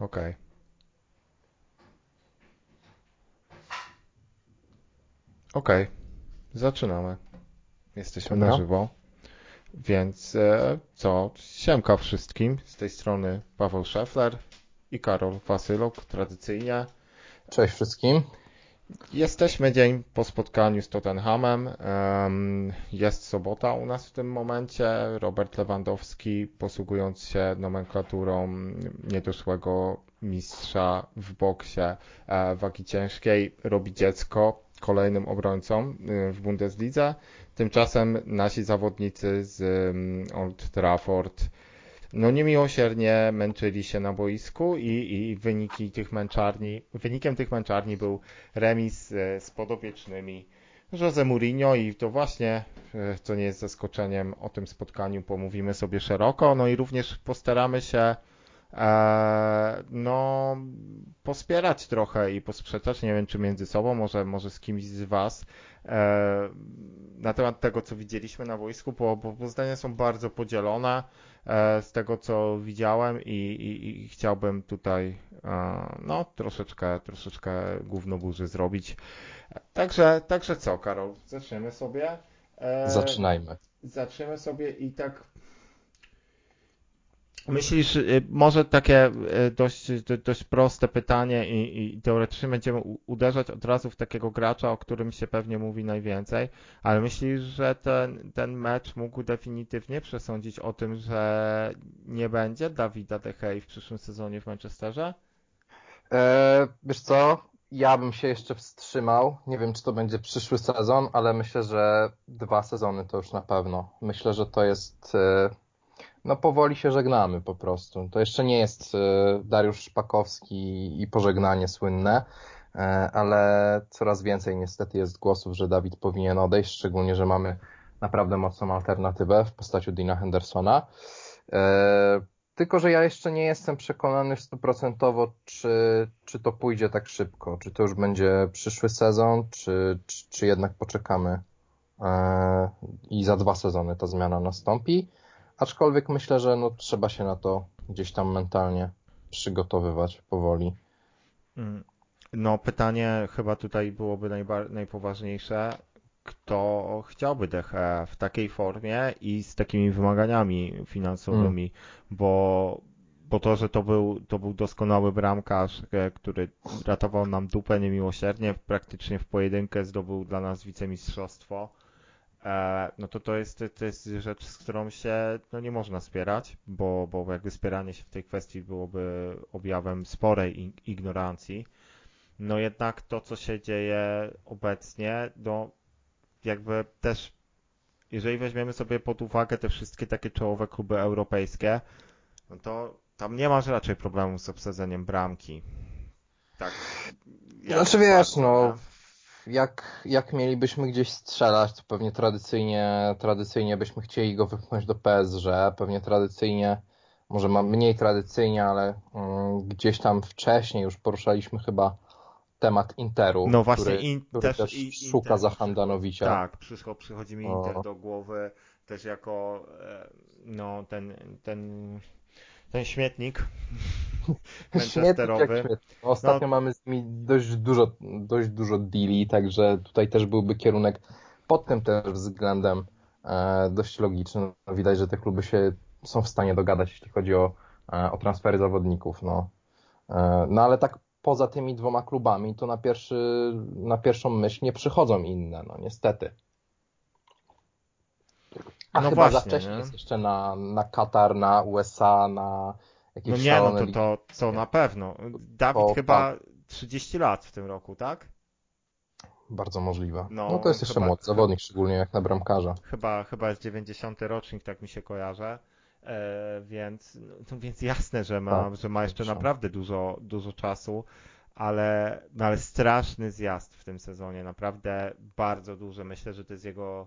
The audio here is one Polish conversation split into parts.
Okej. Okej. Zaczynamy. Jesteśmy na Dobra. żywo. Więc e, co? Siemka wszystkim. Z tej strony Paweł Szefler i Karol Wasyluk. Tradycyjnie. Cześć wszystkim. Jesteśmy dzień po spotkaniu z Tottenhamem. Em, Jest sobota u nas w tym momencie. Robert Lewandowski, posługując się nomenklaturą niedoszłego mistrza w boksie e, wagi ciężkiej, robi dziecko kolejnym obrońcom y, w Bundeslidze. Tymczasem nasi zawodnicy z Old Trafford no niemiłosiernie męczyli się na boisku i, i wyniki tych męczarni, wynikiem tych męczarni był remis e, z podopiecznymi Jose Mourinho i to właśnie, e, co nie jest zaskoczeniem, o tym spotkaniu pomówimy sobie szeroko, no i również postaramy się no pospierać trochę i posprzeczać, nie wiem czy między sobą, może, może z kimś z Was e, na temat tego, co widzieliśmy na boisku, bo, bo, zdania są bardzo podzielone e, z tego, co widziałem i, i, i chciałbym tutaj e, no troszeczkę, troszeczkę gównoburzy zrobić. Także, także co, Karol, zaczniemy sobie. E, Zaczynajmy. Zaczniemy sobie i tak. Myślisz, y, może takie y, dość, do- dość proste pytanie i, i teoretycznie będziemy uderzać od razu w takiego gracza, o którym się pewnie mówi najwięcej, ale myślisz, że ten, ten mecz mógł definitywnie przesądzić o tym, że nie będzie Dawida De Gea w przyszłym sezonie w Manchesterze? E, wiesz co? Ja bym się jeszcze wstrzymał. Nie wiem, czy to będzie przyszły sezon, ale myślę, że dwa sezony to już na pewno. Myślę, że to jest. E, no, powoli się żegnamy po prostu. To jeszcze nie jest e, Dariusz Szpakowski i pożegnanie słynne, e, ale coraz więcej niestety jest głosów, że Dawid powinien odejść, szczególnie, że mamy naprawdę mocną alternatywę w postaci Dina Hendersona. E, Tylko, że ja jeszcze nie jestem przekonany stuprocentowo, czy, czy to pójdzie tak szybko. Czy to już będzie przyszły sezon, czy, czy, czy jednak poczekamy i za dwa sezony ta zmiana nastąpi. Aczkolwiek myślę, że no, trzeba się na to gdzieś tam mentalnie przygotowywać powoli. Mm. No, pytanie chyba tutaj byłoby najba- najpoważniejsze. Kto chciałby Gea w takiej formie i z takimi wymaganiami finansowymi? Bo, bo to, że to był, to był doskonały bramkarz, e, który ratował nam dupę niemiłosiernie, praktycznie w pojedynkę zdobył dla nas wicemistrzostwo. E, no to to jest, to jest rzecz, z którą się no nie można spierać, bo, bo jakby spieranie się w tej kwestii byłoby objawem sporej ig- ignorancji. No jednak to, co się dzieje obecnie, no jakby też, jeżeli weźmiemy sobie pod uwagę te wszystkie takie czołowe kluby europejskie, no to tam nie masz raczej problemu z obsadzeniem bramki. Tak. ja Znaczy wiesz, patrzę, no? Jak, jak mielibyśmy gdzieś strzelać, to pewnie tradycyjnie, tradycyjnie byśmy chcieli go wypchnąć do PSG, pewnie tradycyjnie, może mniej tradycyjnie, ale mm, gdzieś tam wcześniej już poruszaliśmy chyba temat Interu, No właśnie, który, in, który też, i, szuka Inter za przyszło- Handanowicia. Tak, przyszło, przychodzi mi. Inter do głowy też jako e, no ten, ten, ten śmietnik Śmietnik manchesterowy. śmietnik. Ostatnio No. mamy z nimi dość dużo, dość dużo deali, także tutaj też byłby kierunek pod tym też względem e, dość logiczny. No, widać, że te kluby się są w stanie dogadać, jeśli chodzi o, e, o transfery zawodników. No. E, no ale tak poza tymi dwoma klubami, to na, pierwszy, na pierwszą myśl nie przychodzą inne, no niestety. A No chyba za właśnie, wcześnie nie? jest jeszcze na, na Katar, na USA, na jakieś No nie, no to, to, to na pewno. Dawid To chyba 30 lat w tym roku, tak? Bardzo możliwe. No, No, to jest jeszcze chyba- młody zawodnik, szczególnie jak na bramkarza. Chyba, chyba jest 90 rocznik, tak mi się kojarzy. E, więc, no, więc jasne, że ma, Tak, że ma jeszcze 90. naprawdę dużo, dużo czasu, ale, no, ale straszny zjazd w tym sezonie, naprawdę bardzo duży. Myślę, że to jest jego,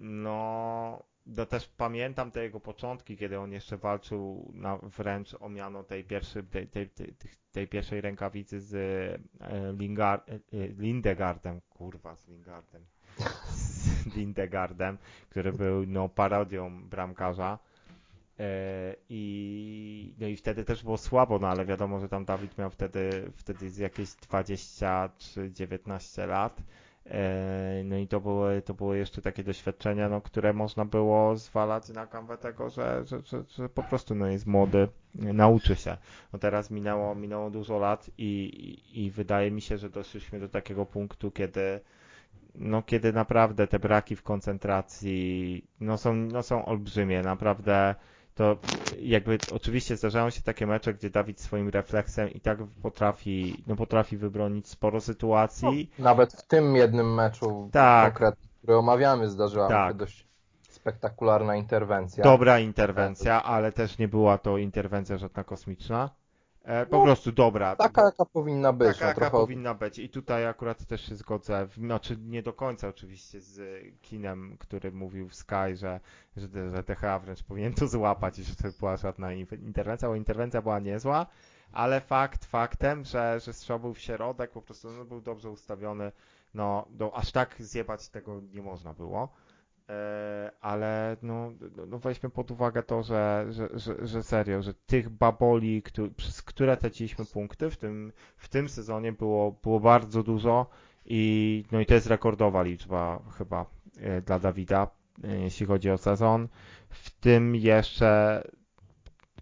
no, no też pamiętam te jego początki, kiedy on jeszcze walczył na, wręcz o miano tej, pierwszej, tej, tej, tej, tej pierwszej rękawicy z e, e, Lindegardem, kurwa, z Lingardem z Lindegardem, który był no, parodią bramkarza. I, no i wtedy też było słabo, no ale wiadomo, że tam Dawid miał wtedy, wtedy jakieś 20 czy 19 lat. E, no i to były, to były jeszcze takie doświadczenia, no, które można było zwalać na kanwę tego, że, że, że, że po prostu no, jest młody, nauczy się. No teraz minęło, minęło dużo lat i, i, i wydaje mi się, że doszliśmy do takiego punktu, kiedy no kiedy naprawdę te braki w koncentracji no są, no są olbrzymie, naprawdę to jakby oczywiście zdarzają się takie mecze, gdzie Dawid swoim refleksem i tak potrafi, no potrafi wybronić sporo sytuacji. No, nawet w tym jednym meczu tak. konkretnie, który omawiamy, zdarzyła tak. się dość spektakularna interwencja. Dobra interwencja, ale też nie była to interwencja żadna kosmiczna. E, po no, prostu dobra. Taka jaka powinna być. Taka no, jaka powinna być. I tutaj akurat też się zgodzę, znaczy nie do końca oczywiście z Kinem, który mówił w Sky, że, że, że THA wręcz powinien to złapać i że to była żadna interwencja, bo interwencja była niezła, ale fakt faktem, że, że strzał był w środek, po prostu no, był dobrze ustawiony, no, do, aż tak zjebać tego nie można było. E, ale no, no weźmy pod uwagę to, że, że, że, że serio, że tych baboli, który, przez które traciliśmy punkty w tym, w tym sezonie było, było bardzo dużo i, no i to jest rekordowa liczba chyba e, dla Dawida, e, jeśli chodzi o sezon. W tym jeszcze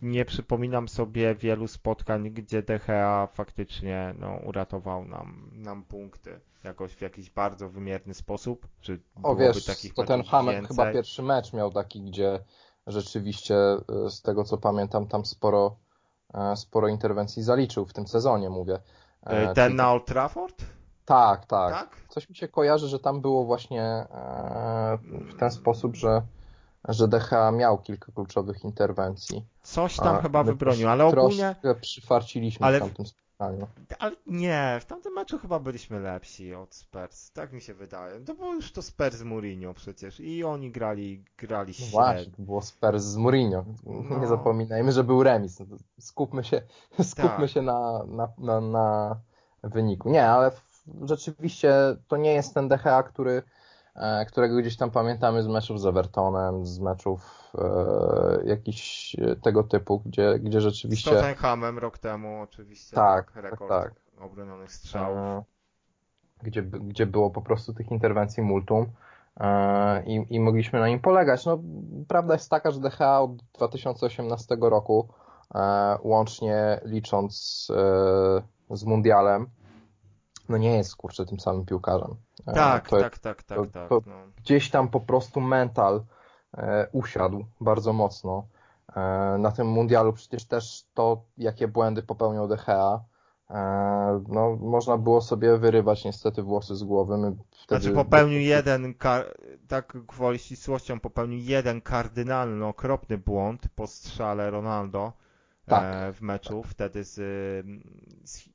nie przypominam sobie wielu spotkań, gdzie DHA faktycznie no, uratował nam, nam punkty jakoś w jakiś bardzo wymierny sposób? Czy o wiesz, takich to ten Hamek chyba pierwszy mecz miał taki, gdzie rzeczywiście e, z tego co pamiętam tam sporo, e, sporo interwencji zaliczył w tym sezonie, mówię. E, ten Czyli... na Old Trafford? Tak, tak, tak. Coś mi się kojarzy, że tam było właśnie w ten sposób, że że DHA miał kilka kluczowych interwencji. Coś tam A, chyba wybronił, ale ogólnie... przyfarciliśmy ale... w tamtym spotkaniu. Ale nie, w tamtym meczu chyba byliśmy lepsi od Spurs, tak mi się wydaje. To było już to Spurs z Mourinho przecież i oni grali, grali no Właśnie, to było Spurs z Mourinho. No. Nie zapominajmy, że był remis. No skupmy się, skupmy tak. się na, na, na, na wyniku. Nie, ale rzeczywiście to nie jest ten DHA, który którego gdzieś tam pamiętamy z meczów z Evertonem, z meczów e, jakiś tego typu, gdzie, gdzie rzeczywiście... Z Tottenhamem rok temu oczywiście. Tak, tak, tak rekord tak, tak. obronionych strzałów. E, gdzie, gdzie było po prostu tych interwencji multum e, i, i mogliśmy na nim polegać. No, prawda jest taka, że DHA od 2018 roku, e, łącznie licząc e, z Mundialem, no nie jest kurczę tym samym piłkarzem. E, tak, to, tak, tak, tak, to, tak. To no. Gdzieś tam po prostu mental e, usiadł bardzo mocno. E, na tym mundialu przecież też to, jakie błędy popełniał De Gea, e, no, można było sobie wyrywać niestety włosy z głowy. My wtedy... Znaczy popełnił jeden, tak gwoli ścisłością, popełnił jeden kardynalny, okropny błąd po strzale Ronaldo tak. E, w meczu wtedy z, z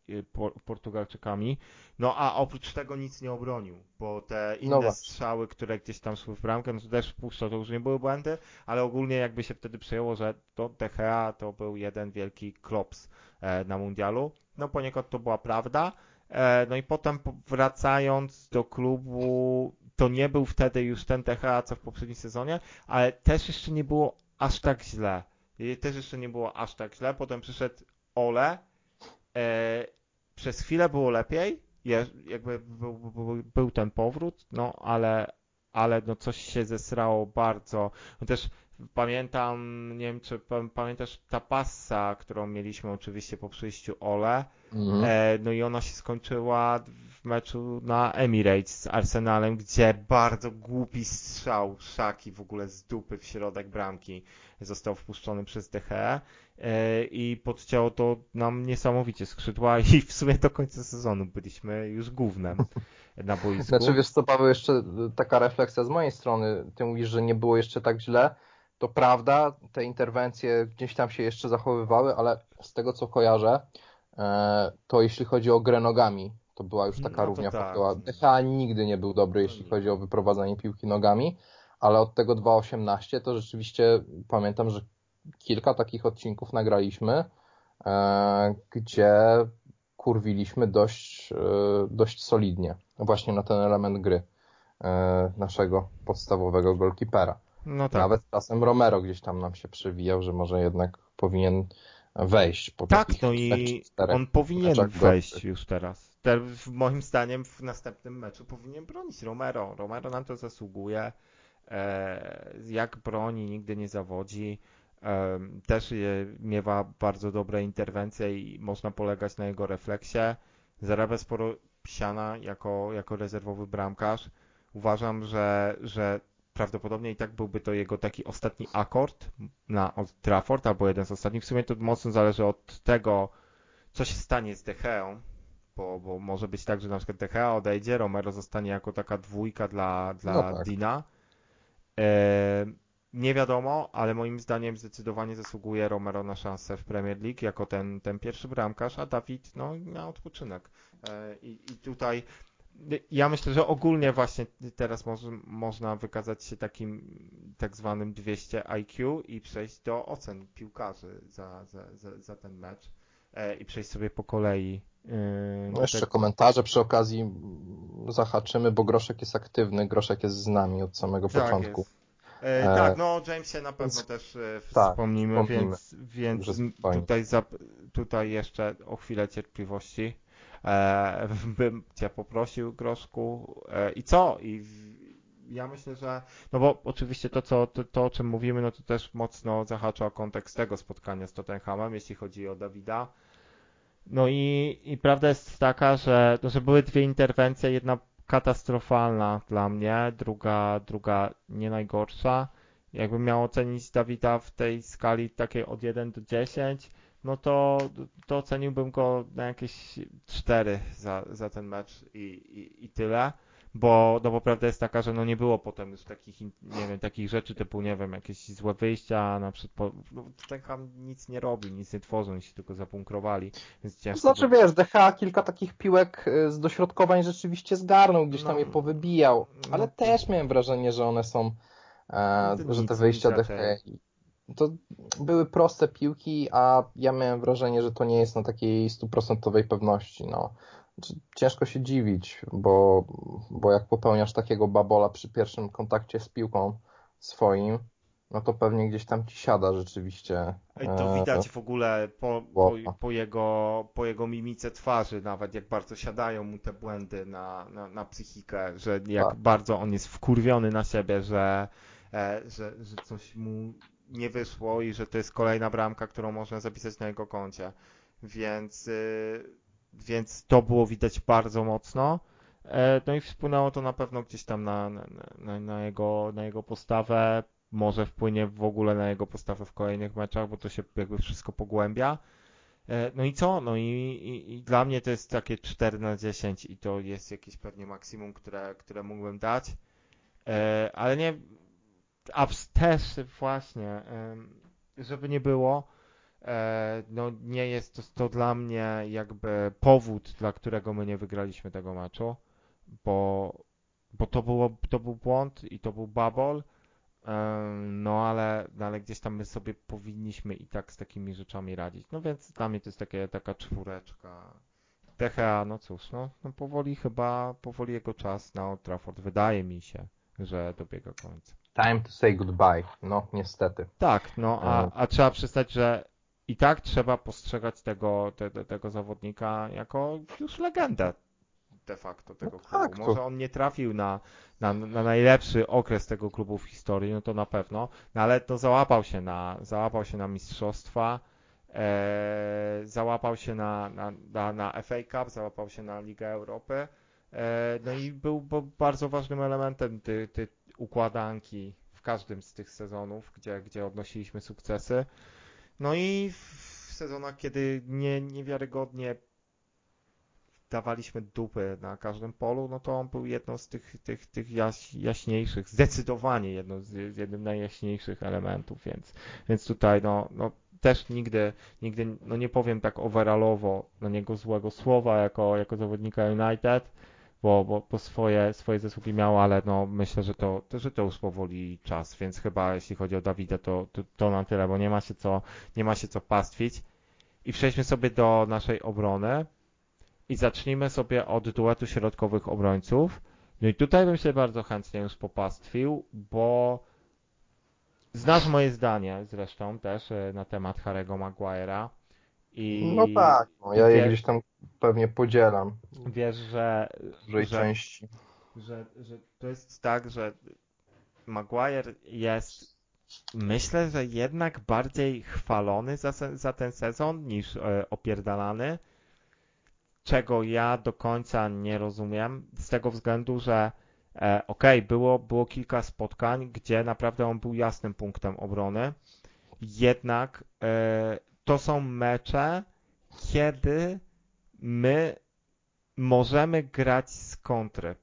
Portugalczykami. No a oprócz tego nic nie obronił, bo te inne no strzały, które gdzieś tam szły w bramkę, no to też wpuszczał, to już nie były błędy, ale ogólnie jakby się wtedy przejęło, że to DHA to był jeden wielki klops e, na mundialu. No poniekąd to była prawda. E, no i potem wracając do klubu, to nie był wtedy już ten THA co w poprzednim sezonie, ale też jeszcze nie było aż tak źle też jeszcze nie było aż tak źle. Potem przyszedł Ole. E, przez chwilę było lepiej. Je, jakby był, był, był, ten powrót, no ale, ale no coś się zesrało bardzo. No też pamiętam, nie wiem czy pamiętasz ta passa, którą mieliśmy oczywiście po przyjściu Ole. Mhm. E, no i ona się skończyła meczu na Emirates z Arsenalem, gdzie bardzo głupi strzał Szaki w ogóle z dupy w środek bramki został wpuszczony przez DHE i podcięło to nam niesamowicie skrzydła i w sumie do końca sezonu byliśmy już głównym na boisku. Znaczy wiesz co Paweł, jeszcze taka refleksja z mojej strony, ty mówisz, że nie było jeszcze tak źle, to prawda, te interwencje gdzieś tam się jeszcze zachowywały, ale z tego co kojarzę, e, to jeśli chodzi o grę nogami, to była już taka no równia tak. DHA nigdy nie był dobry, jeśli chodzi o wyprowadzanie piłki nogami, ale od tego 2.18 to rzeczywiście pamiętam, że kilka takich odcinków nagraliśmy, e, gdzie kurwiliśmy dość, e, dość solidnie właśnie na ten element gry naszego podstawowego golkipera. No tak. Nawet czasem Romero gdzieś tam nam się przewijał, że może jednak powinien wejść po Tak, no i on powinien wejść już teraz. W moim zdaniem w następnym meczu powinien bronić Romero. Romero na to zasługuje. E, jak broni, nigdy nie zawodzi. E, też miewa bardzo dobre interwencje i można polegać na jego refleksie. Zarabia sporo psiana jako, jako rezerwowy bramkarz. Uważam, że, że prawdopodobnie i tak byłby to jego taki ostatni akord na Old Trafford, albo jeden z ostatnich. W sumie to mocno zależy od tego, co się stanie z De Gea, bo, bo może być tak, że na przykład Gea odejdzie, Romero zostanie jako taka dwójka dla, dla no tak. Dina. E, nie wiadomo, ale moim zdaniem zdecydowanie zasługuje Romero na szansę w Premier League jako ten, ten pierwszy bramkarz, a Dawid no, na odpoczynek. E, I, I tutaj ja myślę, że ogólnie właśnie teraz mo można wykazać się takim tak zwanym 200 IQ i przejść do ocen piłkarzy za, za, za, za ten mecz i przejść sobie po kolei. E, no jeszcze te... komentarze przy okazji zahaczymy, bo Groszek jest aktywny, Groszek jest z nami od samego tak początku. Jest. E, e, tak, no Jamesie na pewno więc, też e, tak, wspomnimy, więc, więc tutaj, za, tutaj jeszcze o chwilę cierpliwości e, bym cię poprosił, Groszku. E, I co? I ja myślę, że, no bo oczywiście to, co, to, to, o czym mówimy, no to też mocno zahacza o kontekst tego spotkania z Tottenhamem, jeśli chodzi o Dawida. No i, i prawda jest taka, że, no, że były dwie interwencje, jedna katastrofalna dla mnie, druga, druga nie najgorsza. Jakbym miał ocenić Dawida w tej skali takiej od 1 do 10, no to, to oceniłbym go na jakieś 4 za, za ten mecz i, i, i tyle. Bo, no bo prawda jest taka, że no nie było potem już takich, nie wiem, takich rzeczy typu, nie wiem, jakieś złe wyjścia, na przykład, no, Tottenham nic nie robi, nic nie tworzą, się tylko zapunkrowali, więc ciężko. To znaczy, wiesz, DH kilka takich piłek y, z dośrodkowań rzeczywiście zgarnął, gdzieś tam no, je powybijał, ale no, też miałem wrażenie, że one są, e, no że te wyjścia DH to były proste piłki, a ja miałem wrażenie, że to nie jest na takiej stuprocentowej pewności. No. Ciężko się dziwić, bo, bo jak popełniasz takiego babola przy pierwszym kontakcie z piłką swoim, no to pewnie gdzieś tam ci siada rzeczywiście. I to e, widać w ogóle po, po, po, jego, po jego mimice twarzy, nawet jak bardzo siadają mu te błędy na, na, na psychikę, że jak tak. bardzo on jest wkurwiony na siebie, że, e, że, że coś mu nie wyszło i że to jest kolejna bramka, którą można zapisać na jego koncie. Więc, y, więc to było widać bardzo mocno. E, no i wpłynęło to na pewno gdzieś tam na, na, na, jego, na jego postawę. Może wpłynie w ogóle na jego postawę w kolejnych meczach, bo to się jakby wszystko pogłębia. E, no i co? No i, i, i, dla mnie to jest takie 4 na 10 i to jest jakieś pewnie maksimum, które, które mógłbym dać. E, ale nie, Apps też właśnie, żeby nie było, no nie jest to, to dla mnie jakby powód, dla którego my nie wygraliśmy tego meczu, bo, bo to, było, to był błąd i to był bubble, no ale, no ale gdzieś tam my sobie powinniśmy i tak z takimi rzeczami radzić. No więc dla mnie to jest takie, taka czwóreczka. THA, no cóż, no, no powoli chyba, powoli jego czas na Old Trafford, wydaje mi się, że dobiega końca. Time to say goodbye. No, niestety. Tak, no, a, e. a trzeba przyznać, że i tak trzeba postrzegać tego, te, tego zawodnika jako już legendę de facto tego no klubu. Tak, Może on nie trafił na, na, na, najlepszy okres tego klubu w historii, no to na pewno, no ale to załapał się na, załapał się na mistrzostwa, e, załapał się na, na, na, na FA Cup, załapał się na Ligę Europy, e, no i był, był bardzo ważnym elementem ty, ty, układanki w każdym z tych sezonów, gdzie, gdzie odnosiliśmy sukcesy. No i w sezonach, kiedy nie, niewiarygodnie dawaliśmy dupy na każdym polu, no to on był jedną z tych, tych, tych jaś, jaśniejszych, zdecydowanie jedną z, jednym najjaśniejszych elementów, więc, więc tutaj no, no też nigdy, nigdy no nie powiem tak overallowo na niego złego słowa jako, jako zawodnika United, bo, bo, bo swoje, swoje zasługi miał, ale no myślę, że to, to, że to już powoli czas, więc chyba jeśli chodzi o Dawida, to, to, to na tyle, bo nie ma się co, nie ma się co pastwić. I przejdźmy sobie do naszej obrony i zacznijmy sobie od duetu środkowych obrońców. No i tutaj bym się bardzo chętnie już popastwił, bo znasz moje zdanie zresztą też e, na temat Harry'ego Maguire'a. I No tak, no, ja je wiesz- gdzieś tam pewnie podzielam Wiesz, że, w dużej że, części. że, że to jest tak, że Maguire jest myślę, że jednak bardziej chwalony za, za ten sezon niż e, opierdalany, czego ja do końca nie rozumiem, z tego względu, że e, okej, było, było kilka spotkań, gdzie naprawdę on był jasnym punktem obrony, jednak e, to są mecze, kiedy my możemy grać z kontry.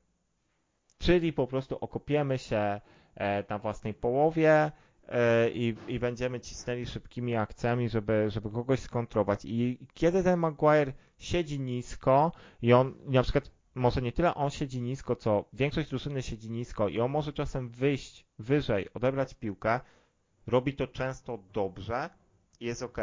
Czyli po prostu okopiemy się e, na własnej połowie e, i, i będziemy cisnęli szybkimi akcjami, żeby, żeby kogoś skontrować. I kiedy ten Maguire siedzi nisko i on na przykład może nie tyle on siedzi nisko, co większość drużyny siedzi nisko i on może czasem wyjść wyżej, odebrać piłkę, robi to często dobrze i jest ok.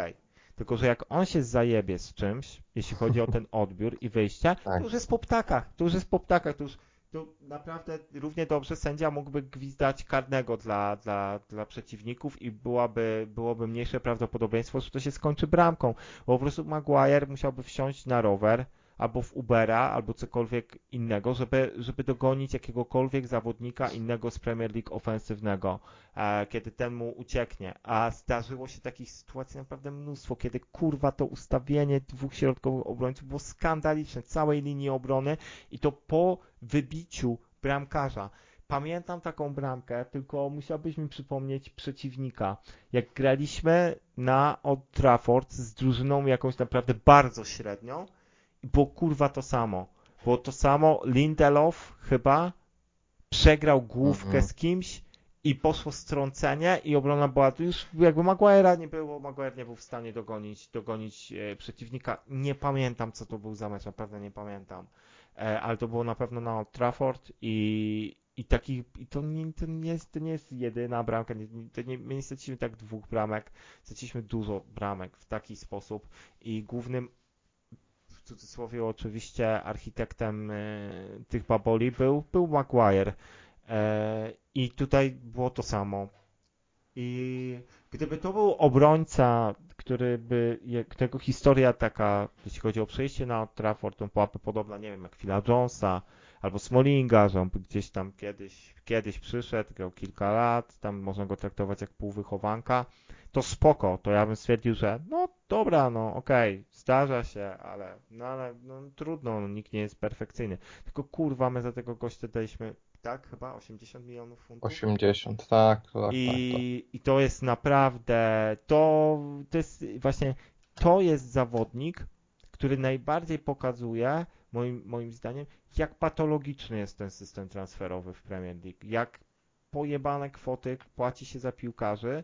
Tylko, że jak on się zajebie z czymś, jeśli chodzi o ten odbiór i wyjście, to Tak. już jest po ptakach, to już jest po ptakach, to już to naprawdę równie dobrze sędzia mógłby gwizdać karnego dla, dla, dla przeciwników i byłaby, byłoby mniejsze prawdopodobieństwo, że to się skończy bramką. Bo po prostu Maguire musiałby wsiąść na rower albo w Ubera, albo cokolwiek innego, żeby, żeby dogonić jakiegokolwiek zawodnika innego z Premier League ofensywnego, e, kiedy ten mu ucieknie. A zdarzyło się takich sytuacji naprawdę mnóstwo, kiedy kurwa to ustawienie dwóch środkowych obrońców było skandaliczne, całej linii obrony i to po wybiciu bramkarza. Pamiętam taką bramkę, tylko musiałbyś mi przypomnieć przeciwnika. Jak graliśmy na Old Trafford z drużyną jakąś naprawdę bardzo średnią, było kurwa to samo. Było to samo, Lindelof chyba przegrał główkę Mhm. z kimś i poszło strącenie i obrona była tu już jakby Maguire'a nie było, Maguire nie był w stanie dogonić, dogonić e, przeciwnika. Nie pamiętam co to był za mecz, naprawdę nie pamiętam. E, ale to było na pewno na Old Trafford i, i taki, i to nie, to nie jest, to nie jest jedyna bramka, nie, to nie, my nie straciliśmy tak dwóch bramek, straciliśmy dużo bramek w taki sposób i głównym cudzysłowie oczywiście architektem e, tych baboli był, był Maguire. E, I tutaj było to samo. I gdyby to był obrońca, który by, którego historia taka, jeśli chodzi o przejście na Trafford, to byłaby podobna, nie wiem, jak Phila Jonesa albo Smallinga, że on gdzieś tam kiedyś, kiedyś przyszedł, grał kilka lat, tam można go traktować jak półwychowanka, to spoko, to ja bym stwierdził, że no dobra, no okej, zdarza się, ale, no ale no, trudno, no, nikt nie jest perfekcyjny. Tylko kurwa, my za tego gościa daliśmy, tak, chyba 80 milionów funtów? 80, tak, tak, tak. I, I to jest naprawdę, to, to jest właśnie, to jest zawodnik, który najbardziej pokazuje, moim, moim zdaniem, jak patologiczny jest ten system transferowy w Premier League. Jak pojebane kwoty płaci się za piłkarzy,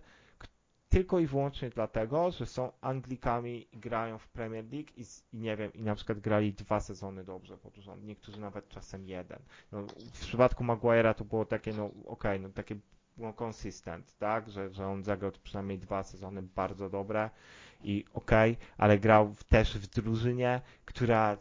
tylko i wyłącznie dlatego, że są Anglikami i grają w Premier League i, i nie wiem, i na przykład grali dwa sezony dobrze pod rząd, niektórzy nawet czasem jeden. No, w przypadku Maguire'a to było takie, no okej, no takie no, consistent, tak, że, że on zagrał przynajmniej dwa sezony bardzo dobre i okej, ale grał też w drużynie, która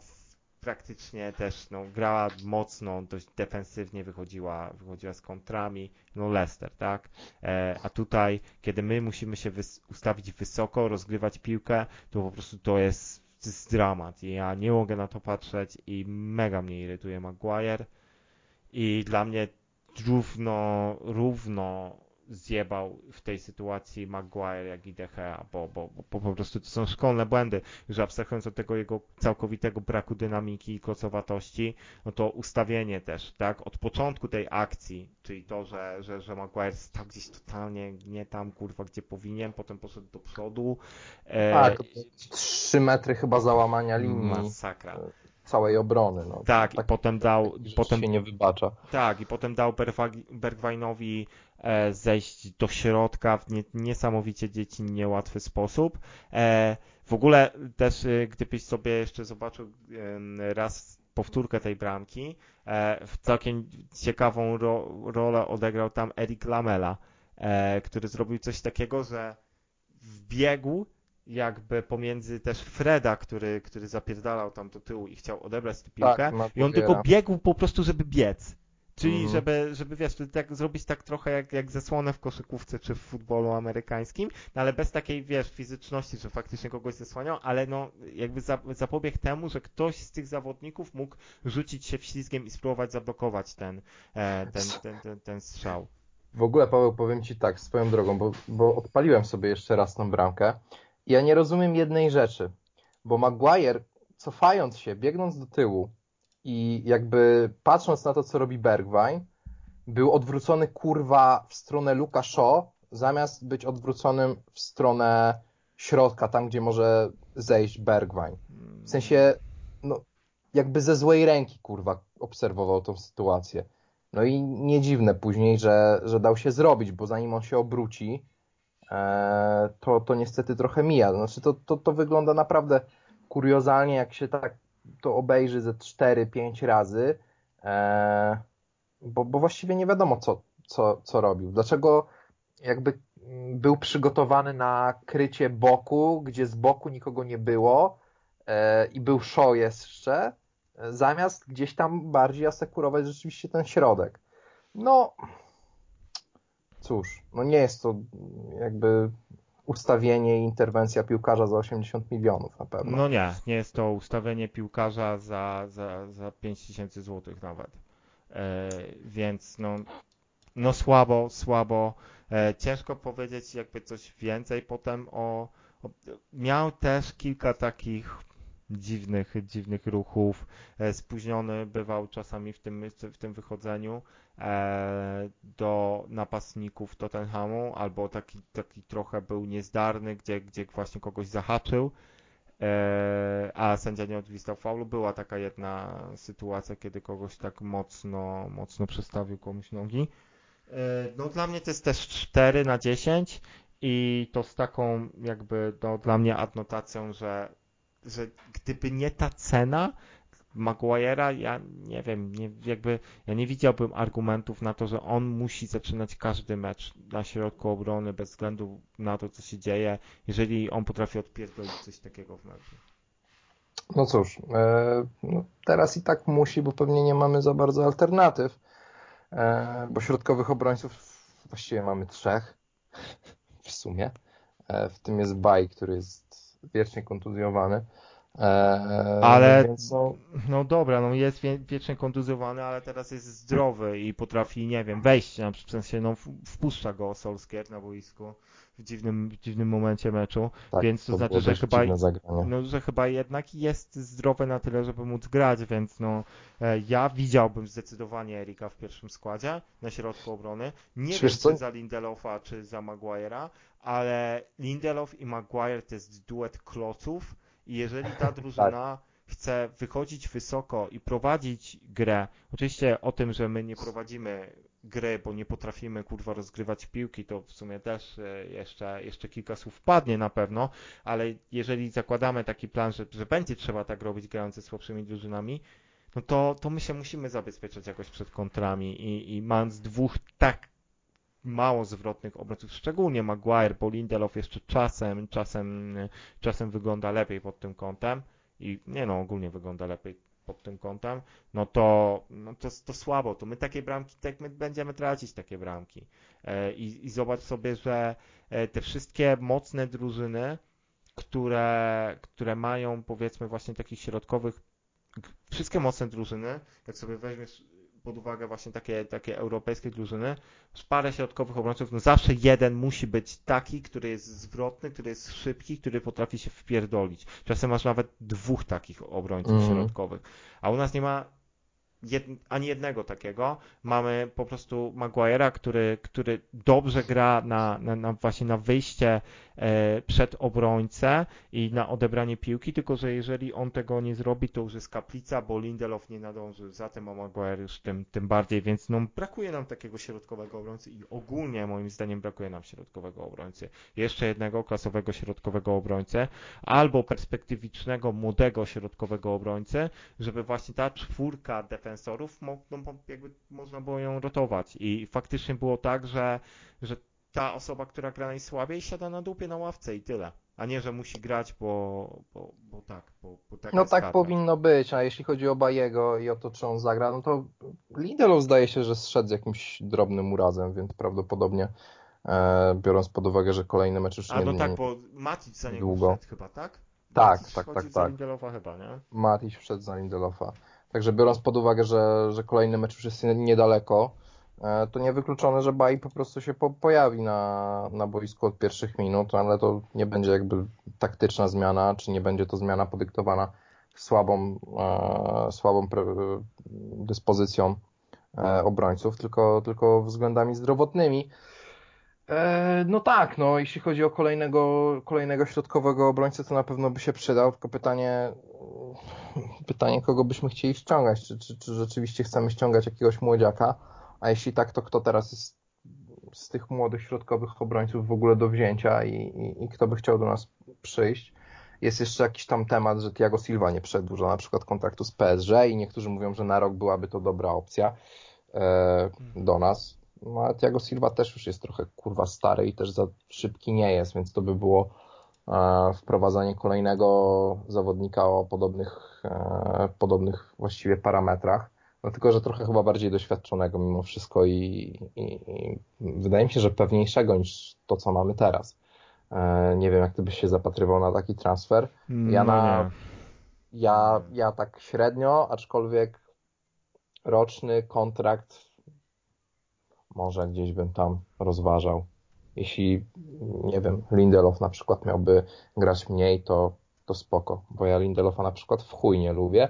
praktycznie też no, grała mocno, dość defensywnie wychodziła, wychodziła z kontrami, no Leicester, tak, e, a tutaj, kiedy my musimy się wys- ustawić wysoko, rozgrywać piłkę, to po prostu to jest, to jest dramat. I ja nie mogę na to patrzeć i mega mnie irytuje Maguire. I dla mnie równo, równo zjebał w tej sytuacji Maguire jak i De Gea, bo, bo, bo po prostu to są szkolne błędy, już abstrahując od tego jego całkowitego braku dynamiki i kocowatości, no to ustawienie też, tak, od początku tej akcji, czyli to, że, że, że Maguire stał gdzieś totalnie nie tam, kurwa, gdzie powinien, potem poszedł do przodu. E, Tak, 3 metry chyba załamania linii Masakra. Całej obrony. No. Tak, i Tak- potem dał, potem się nie wybacza. Tak, i potem dał Bergwijnowi e, zejść do środka w nie, niesamowicie dzieci niełatwy sposób. E, w ogóle też, e, gdybyś sobie jeszcze zobaczył raz powtórkę tej bramki, w całkiem ciekawą ro, rolę odegrał tam Eric Lamela, który zrobił coś takiego, że wbiegł jakby pomiędzy też Freda, który, który zapierdalał tam do tyłu i chciał odebrać tę piłkę, Tak, i on tylko biegł po prostu, żeby biec. Czyli Mhm. żeby, żeby wiesz, tak, zrobić tak trochę jak, jak zasłonę w koszykówce czy w futbolu amerykańskim, no ale bez takiej, wiesz, fizyczności, że faktycznie kogoś zasłaniał, ale no jakby za, zapobiegł temu, że ktoś z tych zawodników mógł rzucić się wślizgiem i spróbować zablokować ten, e, ten, ten, ten, ten strzał. W ogóle, Paweł, powiem Ci tak, swoją drogą, bo, bo odpaliłem sobie jeszcze raz tą bramkę. Ja nie rozumiem jednej rzeczy, bo Maguire, cofając się, biegnąc do tyłu i jakby patrząc na to, co robi Bergwijn, był odwrócony kurwa w stronę Luka Shaw, zamiast być odwróconym w stronę środka, tam gdzie może zejść Bergwijn. W sensie, no, jakby ze złej ręki, kurwa, obserwował tą sytuację. No i nie dziwne później, że, że dał się zrobić, bo zanim on się obróci, to, to niestety trochę mija. Znaczy to, to, to wygląda naprawdę kuriozalnie, jak się tak to obejrzy ze 4-5 razy, e, bo, bo właściwie nie wiadomo, co, co, co robił. Dlaczego jakby był przygotowany na krycie boku, gdzie z boku nikogo nie było e, i był show jeszcze, e, zamiast gdzieś tam bardziej asekurować rzeczywiście ten środek. No, cóż, no nie jest to jakby ustawienie i interwencja piłkarza za 80 milionów na pewno. No nie, nie jest to ustawienie piłkarza za, za, za 5000 zł nawet. E, więc no, no słabo, słabo. E, ciężko powiedzieć jakby coś więcej potem o, o... Miał też kilka takich dziwnych, dziwnych ruchów. E, spóźniony bywał czasami w tym, w tym wychodzeniu e, do napastników Tottenhamu, albo taki, taki trochę był niezdarny, gdzie, gdzie właśnie kogoś zahaczył, e, a sędzia nie odgwizdał faulu. Była taka jedna sytuacja, kiedy kogoś tak mocno, mocno przestawił komuś nogi. No dla mnie to jest też 4 na 10 i to z taką jakby no, dla mnie adnotacją, że że gdyby nie ta cena Maguire'a, ja nie wiem, nie, jakby ja nie widziałbym argumentów na to, że on musi zaczynać każdy mecz na środku obrony bez względu na to, co się dzieje, jeżeli on potrafi odpierdolić coś takiego w meczu. No cóż, e, no teraz i tak musi, bo pewnie nie mamy za bardzo alternatyw, e, bo środkowych obrońców właściwie mamy trzech w sumie. E, w tym jest Baj, który jest wiecznie kontuzjowany. Eee, ale więc, no... no dobra, no jest wie, wiecznie kontuzjowany, ale teraz jest zdrowy i potrafi, nie wiem, wejść, w sensie no wpuszcza go Solskier na boisku w dziwnym, w dziwnym momencie meczu, tak, więc to, to znaczy, że chyba, no, że chyba jednak jest zdrowy na tyle, żeby móc grać, więc no e, ja widziałbym zdecydowanie Erika w pierwszym składzie na środku obrony. Nie wiem, czy za Lindelofa, czy za Maguire'a, ale Lindelof i Maguire to jest duet kloców i jeżeli ta drużyna chce wychodzić wysoko i prowadzić grę, oczywiście o tym, że my nie prowadzimy gry, bo nie potrafimy kurwa rozgrywać piłki, to w sumie też e, jeszcze, jeszcze kilka słów padnie na pewno, ale jeżeli zakładamy taki plan, że, że będzie trzeba tak robić grając ze słabszymi drużynami, no to, to my się musimy zabezpieczać jakoś przed kontrami i, i mając dwóch tak mało zwrotnych obrońców, szczególnie Maguire, bo Lindelof jeszcze czasem, czasem, czasem wygląda lepiej pod tym kątem i nie no, ogólnie wygląda lepiej pod tym kątem, no to, no to, to słabo, to my takie bramki, tak my będziemy tracić takie bramki. E, i, I zobacz sobie, że e, te wszystkie mocne drużyny, które, które mają powiedzmy właśnie takich środkowych, wszystkie mocne drużyny, jak sobie weźmiesz pod uwagę właśnie takie, takie europejskie drużyny, parę środkowych obrońców, no zawsze jeden musi być taki, który jest zwrotny, który jest szybki, który potrafi się wpierdolić. Czasem masz nawet dwóch takich obrońców mm. środkowych. A u nas nie ma jed, ani jednego takiego. Mamy po prostu Maguire'a, który, który dobrze gra na, na, na właśnie na wyjście przed obrońcę i na odebranie piłki, tylko że jeżeli on tego nie zrobi, to już jest kaplica, bo Lindelof nie nadąży za tym, a Maguire już tym, tym bardziej, więc no, brakuje nam takiego środkowego obrońcy i ogólnie moim zdaniem brakuje nam środkowego obrońcy. Jeszcze jednego klasowego środkowego obrońcy, albo perspektywicznego, młodego środkowego obrońcy, żeby właśnie ta czwórka defensorów, no, jakby można było ją rotować i faktycznie było tak, że, że ta osoba, która gra najsłabiej, siada na dupie na ławce i tyle. a nie, że musi grać, bo, bo, bo tak, bo, bo tak No tak powinno być, a jeśli chodzi o Bajego i o to, czy on zagra, no to Lindelof zdaje się, że zszedł z jakimś drobnym urazem, więc prawdopodobnie e, biorąc pod uwagę, że kolejny mecz już A nie, no nie, tak, bo Matic za niego długo. wszedł chyba, tak? Tak, Matic tak, tak, za tak. Lindelofa chyba, nie? Matic wszedł za Lindelofa. Także biorąc pod uwagę, że, że kolejny mecz już jest niedaleko, to niewykluczone, że Baj po prostu się po, pojawi na, na boisku od pierwszych minut, ale to nie będzie jakby taktyczna zmiana, czy nie będzie to zmiana podyktowana słabą, e, słabą dyspozycją e, obrońców, tylko, tylko względami zdrowotnymi. E, No tak, no jeśli chodzi o kolejnego, kolejnego środkowego obrońcę, to na pewno by się przydał, tylko pytanie, pytanie kogo byśmy chcieli ściągać, czy, czy, czy rzeczywiście chcemy ściągać jakiegoś młodziaka, a jeśli tak, to kto teraz jest z tych młodych środkowych obrońców w ogóle do wzięcia i, i, i kto by chciał do nas przyjść. Jest jeszcze jakiś tam temat, że Thiago Silva nie przedłuża na przykład kontraktu z PSG i niektórzy mówią, że na rok byłaby to dobra opcja e, do nas. No ale Thiago Silva też już jest trochę kurwa stary i też za szybki nie jest, więc to by było e, wprowadzanie kolejnego zawodnika o podobnych, e, podobnych właściwie parametrach. No tylko, że trochę chyba bardziej doświadczonego mimo wszystko i, i, i wydaje mi się, że pewniejszego niż to, co mamy teraz. E, nie wiem, jak ty byś się zapatrywał na taki transfer. Ja no na-. Ja, ja tak średnio, aczkolwiek roczny kontrakt może gdzieś bym tam rozważał. Jeśli, nie wiem, Lindelof na przykład miałby grać mniej, to, to spoko, bo ja Lindelofa na przykład w chuj nie lubię,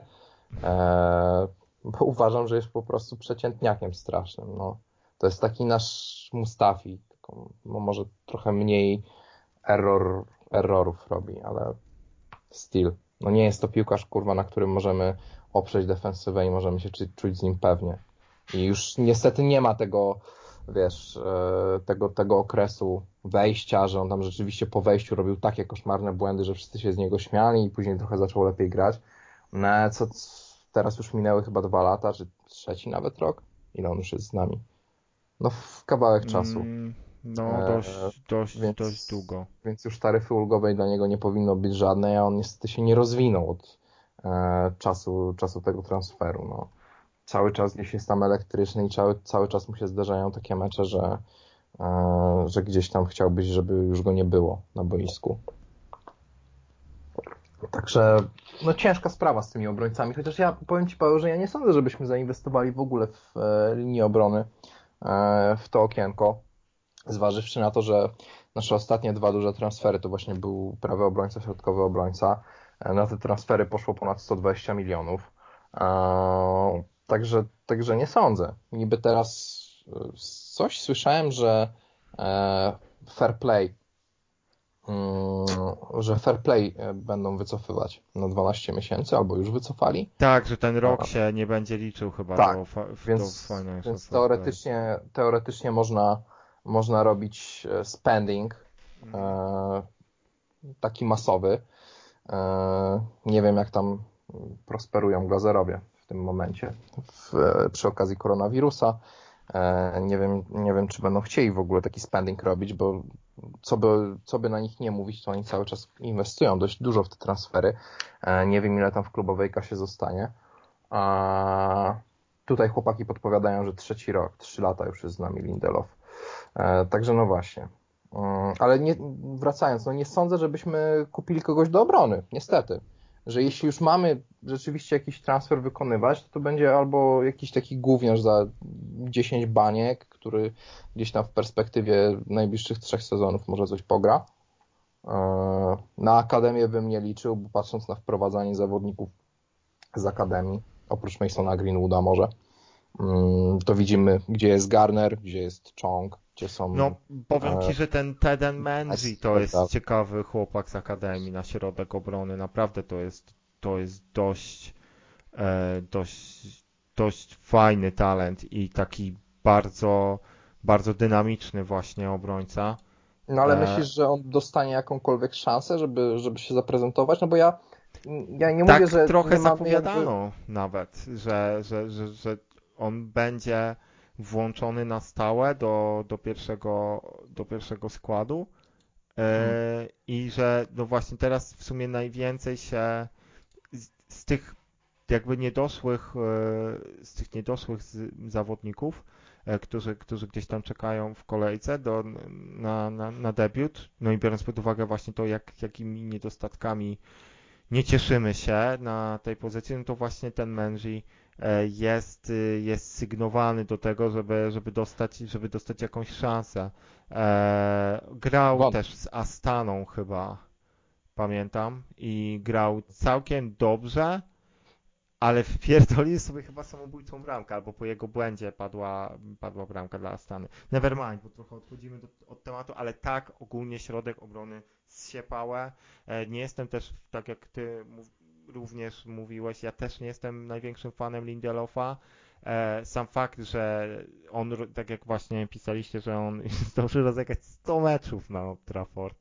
e, bo uważam, że jest po prostu przeciętniakiem strasznym. No. To jest taki nasz Mustafi, tylko no może trochę mniej error, errorów robi, ale styl. No nie jest to piłkarz, kurwa, na którym możemy oprzeć defensywę i możemy się czu- czuć z nim pewnie. I już niestety nie ma tego, wiesz, e, tego, tego okresu wejścia, że on tam rzeczywiście po wejściu robił takie koszmarne błędy, że wszyscy się z niego śmiali i później trochę zaczął lepiej grać. No co, teraz już minęły chyba dwa lata, czy trzeci nawet rok? Ile on już jest z nami? No w kawałek czasu. Mm, No, E, dość, dość, więc- dość długo. więc już taryfy ulgowej dla niego nie powinno być żadnej, a on niestety się nie rozwinął od e, czasu, czasu tego transferu. No. Cały czas gdzieś jest tam elektryczny i cały, cały czas mu się zdarzają takie mecze, że, e, że gdzieś tam chciałbyś, żeby już go nie było na boisku. Także no ciężka sprawa z tymi obrońcami, chociaż ja powiem Ci Paweł, że ja nie sądzę, żebyśmy zainwestowali w ogóle w e, obrony e, w to okienko, zważywszy na to, że nasze ostatnie dwa duże transfery to właśnie był prawy obrońca, środkowy obrońca. E, Na te transfery poszło ponad 120 milionów. E, Także, także nie sądzę. Niby teraz e, coś słyszałem, że e, fair play, że fair play e, będą wycofywać na 12 miesięcy, albo już wycofali. Tak, że ten rok się nie będzie liczył chyba Tak, do, Więc, do więc teoretycznie, teoretycznie można, można robić e, spending e, taki masowy. Nie wiem, jak tam prosperują glazerowie w tym momencie w, przy okazji koronawirusa. E, nie wiem, nie wiem, czy będą chcieli w ogóle taki spending robić, bo co by, co by na nich nie mówić, to oni cały czas inwestują dość dużo w te transfery. E, nie wiem, ile tam w klubowej kasie zostanie. A tutaj chłopaki podpowiadają, że trzeci rok, trzy lata już jest z nami Lindelof. E, także no właśnie. Mm, Ale nie, wracając, no nie sądzę, żebyśmy kupili kogoś do obrony, niestety. Że jeśli już mamy rzeczywiście jakiś transfer wykonywać, to to będzie albo jakiś taki gówniarz za 10 baniek, który gdzieś tam w perspektywie najbliższych trzech sezonów może coś pogra. E, Na akademię bym nie liczył, bo patrząc na wprowadzanie zawodników z akademii, oprócz Masona Greenwooda może, to widzimy, gdzie jest Garner, gdzie jest Chong, gdzie są... No, powiem E, Ci, że ten Teden Menzi to tak, jest tak. ciekawy chłopak z Akademii na środek obrony. Naprawdę to jest, to jest dość, e, dość, dość fajny talent i taki bardzo, bardzo dynamiczny właśnie obrońca. No ale E, myślisz, że on dostanie jakąkolwiek szansę, żeby, żeby się zaprezentować? No bo ja, ja nie tak mówię, że trochę zapowiadano nawet, że, że, że, że on będzie włączony na stałe do, do, pierwszego, do pierwszego składu. hmm. i że no właśnie teraz w sumie najwięcej się z, z tych jakby niedoszłych, e, z tych niedoszłych zawodników, e, którzy, którzy gdzieś tam czekają w kolejce do, na, na, na debiut, no i biorąc pod uwagę właśnie to, jak, jakimi niedostatkami nie cieszymy się na tej pozycji, no to właśnie ten Menzi e, jest, jest sygnowany do tego, żeby, żeby, dostać, żeby dostać jakąś szansę. Grał też z Astaną chyba, pamiętam, i grał całkiem dobrze ale wpierdolił sobie chyba samobójczą bramkę, albo po jego błędzie padła, padła bramka dla Astany. Nevermind, bo trochę odchodzimy do, od tematu, ale tak, ogólnie środek obrony zsiepałe. E, nie jestem też, tak jak ty również mówiłeś, ja też nie jestem największym fanem Lindelofa. E, sam fakt, że on, tak jak właśnie pisaliście, że on zdążył rozegrać 100 meczów na Old Trafford,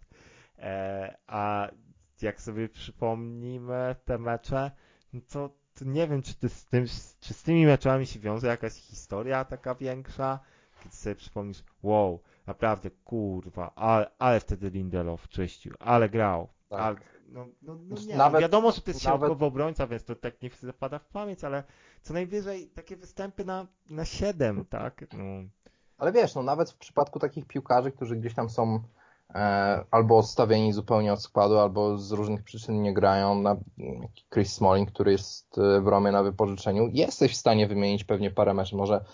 e, a jak sobie przypomnimy te mecze, no to to nie wiem, czy, z tym, czy z tymi meczami się wiąże jakaś historia taka większa, kiedy sobie przypomnisz, wow, naprawdę, kurwa, ale, ale wtedy Lindelof czyścił, ale grał, tak. ale, no, no, no nie, nawet, wiadomo, że to jest środkowy nawet... obrońca, więc to tak nie zapada w pamięć, ale co najwyżej takie występy na, na 7, tak? No. Ale wiesz, no nawet w przypadku takich piłkarzy, którzy gdzieś tam są E, albo odstawieni zupełnie od składu, albo z różnych przyczyn nie grają. Na Chris Smalling, który jest e, w Romie na wypożyczeniu, jesteś w stanie wymienić pewnie parę meczów, może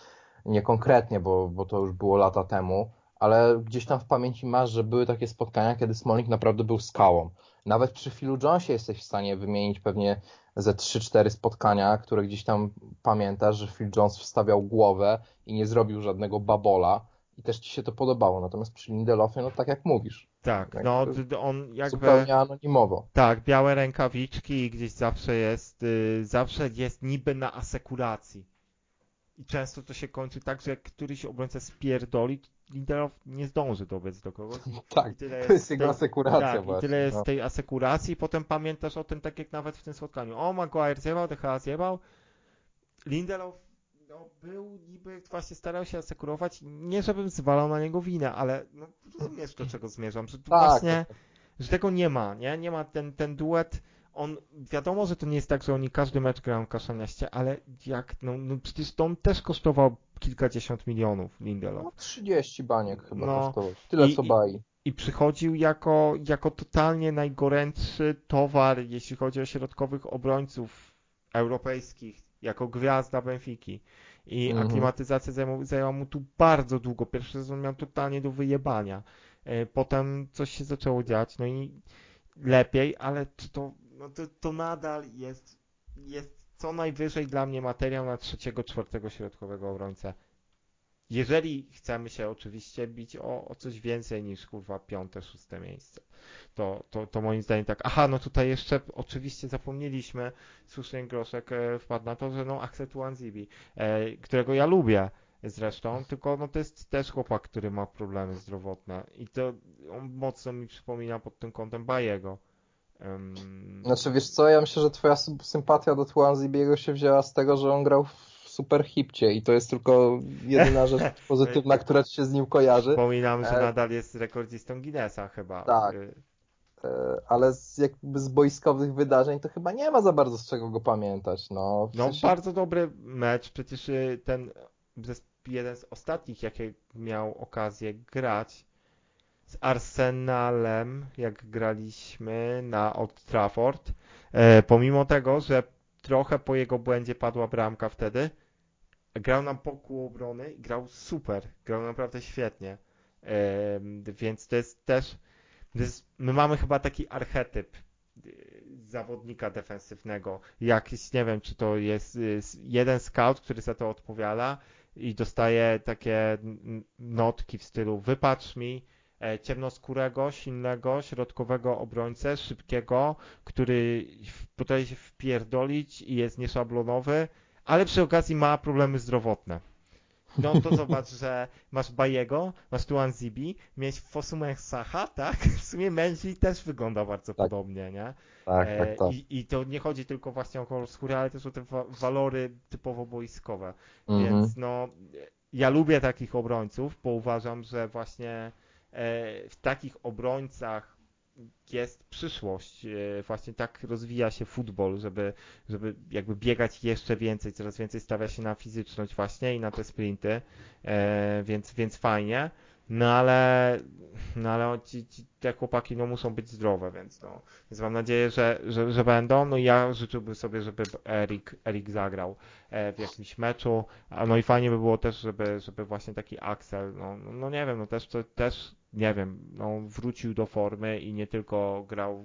nie konkretnie, bo, bo to już było lata temu, ale gdzieś tam w pamięci masz, że były takie spotkania, kiedy Smalling naprawdę był skałą. Nawet przy Philu Jonesie jesteś w stanie wymienić pewnie ze 3-4 spotkania, które gdzieś tam pamiętasz, że Phil Jones wstawiał głowę i nie zrobił żadnego babola i też ci się to podobało. Natomiast przy Lindelofie, no tak jak mówisz. Tak, no on jakby... Zupełnie anonimowo. Tak, białe rękawiczki i gdzieś zawsze jest, y, zawsze jest niby na asekuracji. I często to się kończy tak, że jak któryś obrońca spierdoli, Lindelof nie zdąży dobiec do kogoś. tak, to jest, jego tej, asekuracja tak, właśnie. i tyle jest no. tej asekuracji i potem pamiętasz o tym, tak jak nawet w tym spotkaniu. O, Maguire zjebał, DH zjebał. Lindelof no, był niby właśnie starał się asekurować, nie żebym zwalał na niego winę, ale no, rozumiesz do czego zmierzam, że tu tak. właśnie, że tego nie ma, nie? Nie ma ten, ten duet, on, wiadomo, że to nie jest tak, że oni każdy mecz grają kaszaniaście, ale jak, no, no przecież to on też kosztował kilkadziesiąt milionów Lindelof. No 30 baniek chyba no, kosztował, tyle i, co Bai. I przychodził jako, jako totalnie najgorętszy towar, jeśli chodzi o środkowych obrońców europejskich, jako gwiazda Benfiki. I mhm. aklimatyzacja zajęła, zajęła mu tu bardzo długo. Pierwszy sezon miał totalnie do wyjebania. E, potem coś się zaczęło dziać, no i lepiej, ale czy to, no to, to nadal jest, jest co najwyżej dla mnie materiał na trzeciego, czwartego środkowego obrońcę. Jeżeli chcemy się oczywiście bić o, o coś więcej niż kurwa piąte, szóste miejsce, to, to, to moim zdaniem tak. Aha, no tutaj jeszcze oczywiście zapomnieliśmy, słusznie Groszek e, wpadł na to, że no Axel Tuanzibi, e, którego ja lubię zresztą, tylko no to jest też chłopak, który ma problemy zdrowotne i to on mocno mi przypomina pod tym kątem Bajego. Um... Znaczy wiesz co, ja myślę, że twoja sympatia do Tuanzibiego się wzięła z tego, że on grał w super hipcie i to jest tylko jedyna rzecz pozytywna, która ci się z nim kojarzy. Wspominam, że e... nadal jest rekordzistą Guinnessa chyba. Tak. Y- e... Ale z, jakby z boiskowych wydarzeń to chyba nie ma za bardzo z czego go pamiętać. No, no sensie... bardzo dobry mecz, przecież y, ten jeden z ostatnich, jakie miał okazję grać z Arsenalem, jak graliśmy na Old Trafford, e, pomimo tego, że trochę po jego błędzie padła bramka wtedy, grał nam pokół obrony i grał super, grał naprawdę świetnie. więc to jest też, to jest, my mamy chyba taki archetyp y, zawodnika defensywnego. Jakiś, nie wiem, czy to jest y, jeden scout, który za to odpowiada i dostaje takie notki w stylu wypatrz mi e, ciemnoskórego, silnego, środkowego obrońcę, szybkiego, który potrafi się wpierdolić i jest nieszablonowy, ale przy okazji ma problemy zdrowotne. No to zobacz, że masz Bajego, masz tu Zibi, mieć Fosumech Saha, tak? W sumie Menzi też wygląda bardzo tak. podobnie, nie? Tak, tak, e, tak. I, I to nie chodzi tylko właśnie o kolor skóry, ale też o te wa walory typowo boiskowe. Mhm. Więc no, ja lubię takich obrońców, bo uważam, że właśnie w takich obrońcach jest przyszłość. E, właśnie tak rozwija się futbol, żeby, żeby jakby biegać jeszcze więcej, coraz więcej stawia się na fizyczność właśnie i na te sprinty, e, więc, więc fajnie. No ale, no ale ci, ci, te chłopaki no, muszą być zdrowe, więc, no, więc mam nadzieję, że, że, że będą. No i ja życzyłbym sobie, żeby Erik, Erik zagrał e, w jakimś meczu. No i fajnie by było też, żeby, żeby właśnie taki Axel, no, no, no nie wiem, no też, też nie wiem, no, wrócił do formy i nie tylko grał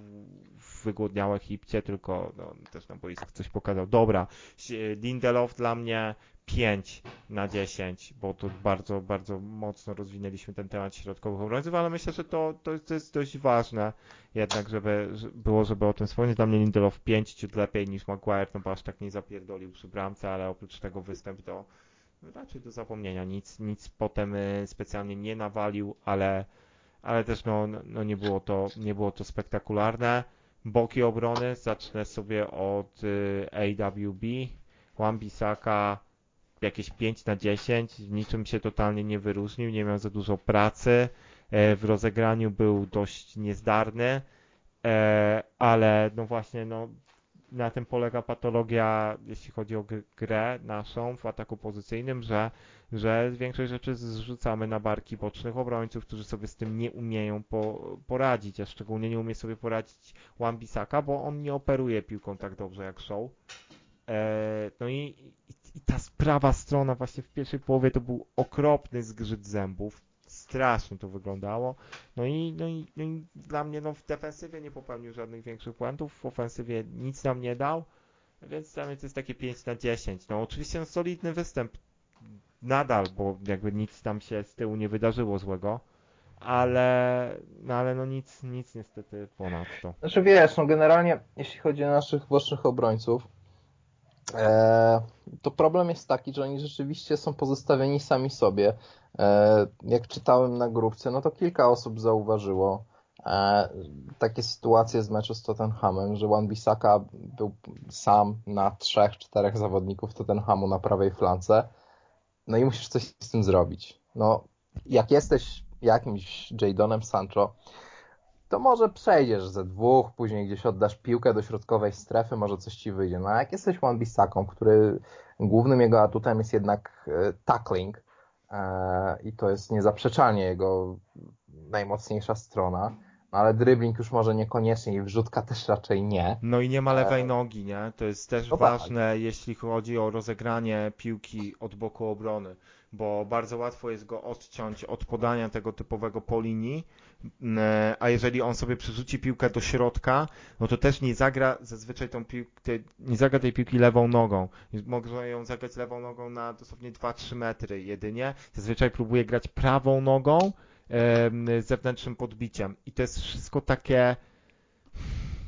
w wygłodniałe hipcie, tylko no, też na boiskach coś pokazał. Dobra, Lindelof dla mnie 5 na 10, bo tu bardzo, bardzo mocno rozwinęliśmy ten temat środkowych obrońców, ale myślę, że to, to, jest, to jest dość ważne jednak, żeby było, żeby o tym wspomnieć. Dla mnie Lindelof 5 ciut lepiej niż Maguire, no bo aż tak nie zapierdolił przy bramce, ale oprócz tego występ to raczej do zapomnienia. Nic, nic potem y, specjalnie nie nawalił, ale, ale też no, no nie, było to, nie było to spektakularne. Boki obrony, zacznę sobie od y, AWB. Wan-Bissaka jakieś 5 na 10, niczym się totalnie nie wyróżnił, nie miał za dużo pracy, e, w rozegraniu był dość niezdarny, e, ale no właśnie no, na tym polega patologia, jeśli chodzi o grę naszą w ataku pozycyjnym, że, że większość rzeczy zrzucamy na barki bocznych obrońców, którzy sobie z tym nie umieją po, poradzić, a szczególnie nie umie sobie poradzić Wan-Bissaka, bo on nie operuje piłką tak dobrze jak Show. E, no i, i ta prawa strona właśnie w pierwszej połowie to był okropny zgrzyt zębów. Strasznie to wyglądało. No i, no i, no i dla mnie no, w defensywie nie popełnił żadnych większych błędów, w ofensywie nic nam nie dał, więc dla mnie to jest takie 5 na 10. No oczywiście no, solidny występ nadal, bo jakby nic tam się z tyłu nie wydarzyło złego ale, no ale no nic, nic niestety ponad to. Znaczy wiesz, no generalnie jeśli chodzi o naszych bocznych obrońców, E, to problem jest taki, że oni rzeczywiście są pozostawieni sami sobie. E, jak czytałem na grupce, no to kilka osób zauważyło e, takie sytuacje z meczu z Tottenhamem, że Wan Bissaka był sam na trzech, czterech zawodników Tottenhamu na prawej flance. No i musisz coś z tym zrobić. No, jak jesteś jakimś Jadonem Sancho, to może przejdziesz ze dwóch, później gdzieś oddasz piłkę do środkowej strefy, może coś ci wyjdzie. No a jak jesteś Wan-Bissaką, który głównym jego atutem jest jednak e, tackling i to jest niezaprzeczalnie jego najmocniejsza strona, no ale dribbling już może niekoniecznie i wrzutka też raczej nie. No i nie ma lewej e... nogi, nie? To jest też no tak. ważne, tak. jeśli chodzi o rozegranie piłki od boku obrony, bo bardzo łatwo jest go odciąć od podania tego typowego po linii, a jeżeli on sobie przerzuci piłkę do środka, no to też nie zagra zazwyczaj tą piłkę, nie zagra tej piłki lewą nogą. Może ją zagrać lewą nogą na dosłownie 2-3 metry jedynie. Zazwyczaj próbuje grać prawą nogą z zewnętrznym podbiciem. I to jest wszystko takie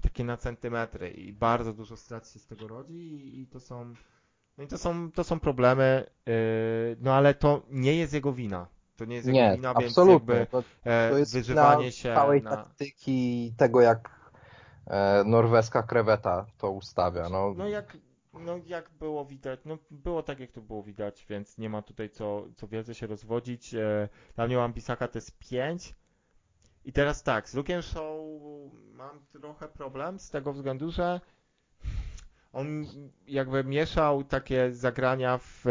takie na centymetry i bardzo dużo strat się z tego rodzi i, to są no i to są, to są problemy, yy, no ale to nie jest jego wina. To nie jest jego nie, wina, absolutnie. więc jakby to, e, to jest wyżywanie się całej na... taktyki tego, jak e, norweska kreweta to ustawia. No, no jak no jak było widać, no było tak jak to było widać, więc nie ma tutaj co, co wielce się rozwodzić. E, dla mnie Wan-Bissaka to jest 5. I teraz tak, z Luke'em Show mam trochę problem z tego względu, że on jakby mieszał takie zagrania w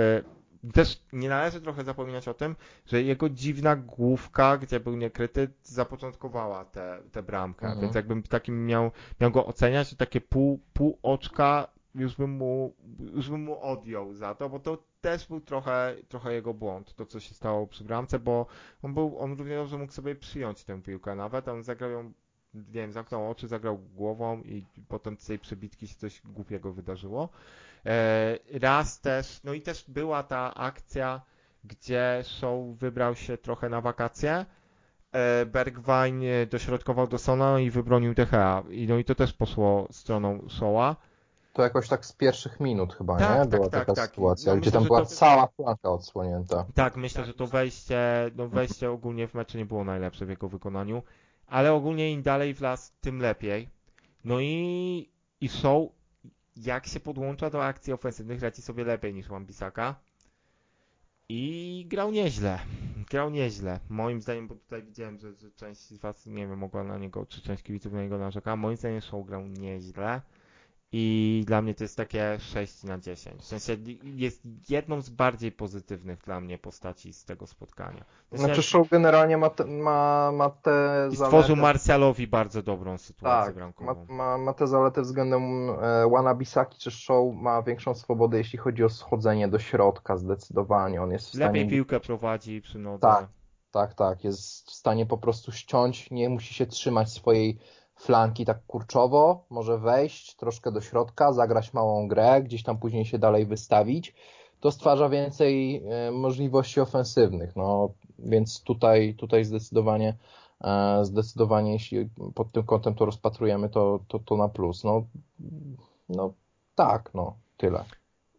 też nie należy trochę zapominać o tym, że jego dziwna główka, gdzie był niekryty, zapoczątkowała tę te, te bramkę, mhm. więc jakbym takim miał, miał go oceniać, to takie pół, pół oczka już bym mu, już bym mu odjął za to, bo to też był trochę, trochę jego błąd, to co się stało przy bramce, bo on był, on równie dobrze mógł sobie przyjąć tę piłkę nawet, on zagrał ją wiem, zamknął oczy, zagrał głową i potem z tej przebitki się coś głupiego wydarzyło. E, raz też, no i też była ta akcja, gdzie Show wybrał się trochę na wakacje. E, Bergwijn dośrodkował do Sona i wybronił DHA. I no i to też poszło stroną Showa. To jakoś tak z pierwszych minut chyba, tak, nie? Tak, Była tak, taka tak. sytuacja, no, gdzie myślę, tam była to... cała flanka odsłonięta. Tak, myślę, że to wejście, no wejście ogólnie w meczu nie było najlepsze w jego wykonaniu, ale ogólnie im dalej w las, tym lepiej. No i, i Show jak się podłącza do akcji ofensywnych, radzi sobie lepiej niż Wan-Bissaka. i grał nieźle. Grał nieźle. Moim zdaniem, bo tutaj widziałem, że, że część z Was, nie wiem, mogła na niego, czy część kibiców na niego narzeka. Moim zdaniem Show grał nieźle. I dla mnie to jest takie 6 na 10. W sensie jest jedną z bardziej pozytywnych dla mnie postaci z tego spotkania. W sensie Znaczy show generalnie ma te, ma, ma te i zalety. stworzył Marcialowi bardzo dobrą sytuację Tak, bramkową. ma, ma, ma te zalety względem e, Wanabisaki czy Show ma większą swobodę, jeśli chodzi o schodzenie do środka zdecydowanie. On jest w stanie... Lepiej piłkę prowadzi przy nodze. Tak. Tak, tak, jest w stanie po prostu ściąć, nie musi się trzymać swojej flanki tak kurczowo, może wejść troszkę do środka, zagrać małą grę, gdzieś tam później się dalej wystawić. To stwarza więcej e, możliwości ofensywnych, no więc tutaj, tutaj zdecydowanie e, zdecydowanie jeśli pod tym kątem to rozpatrujemy, to, to, to na plus. No, no tak, no tyle.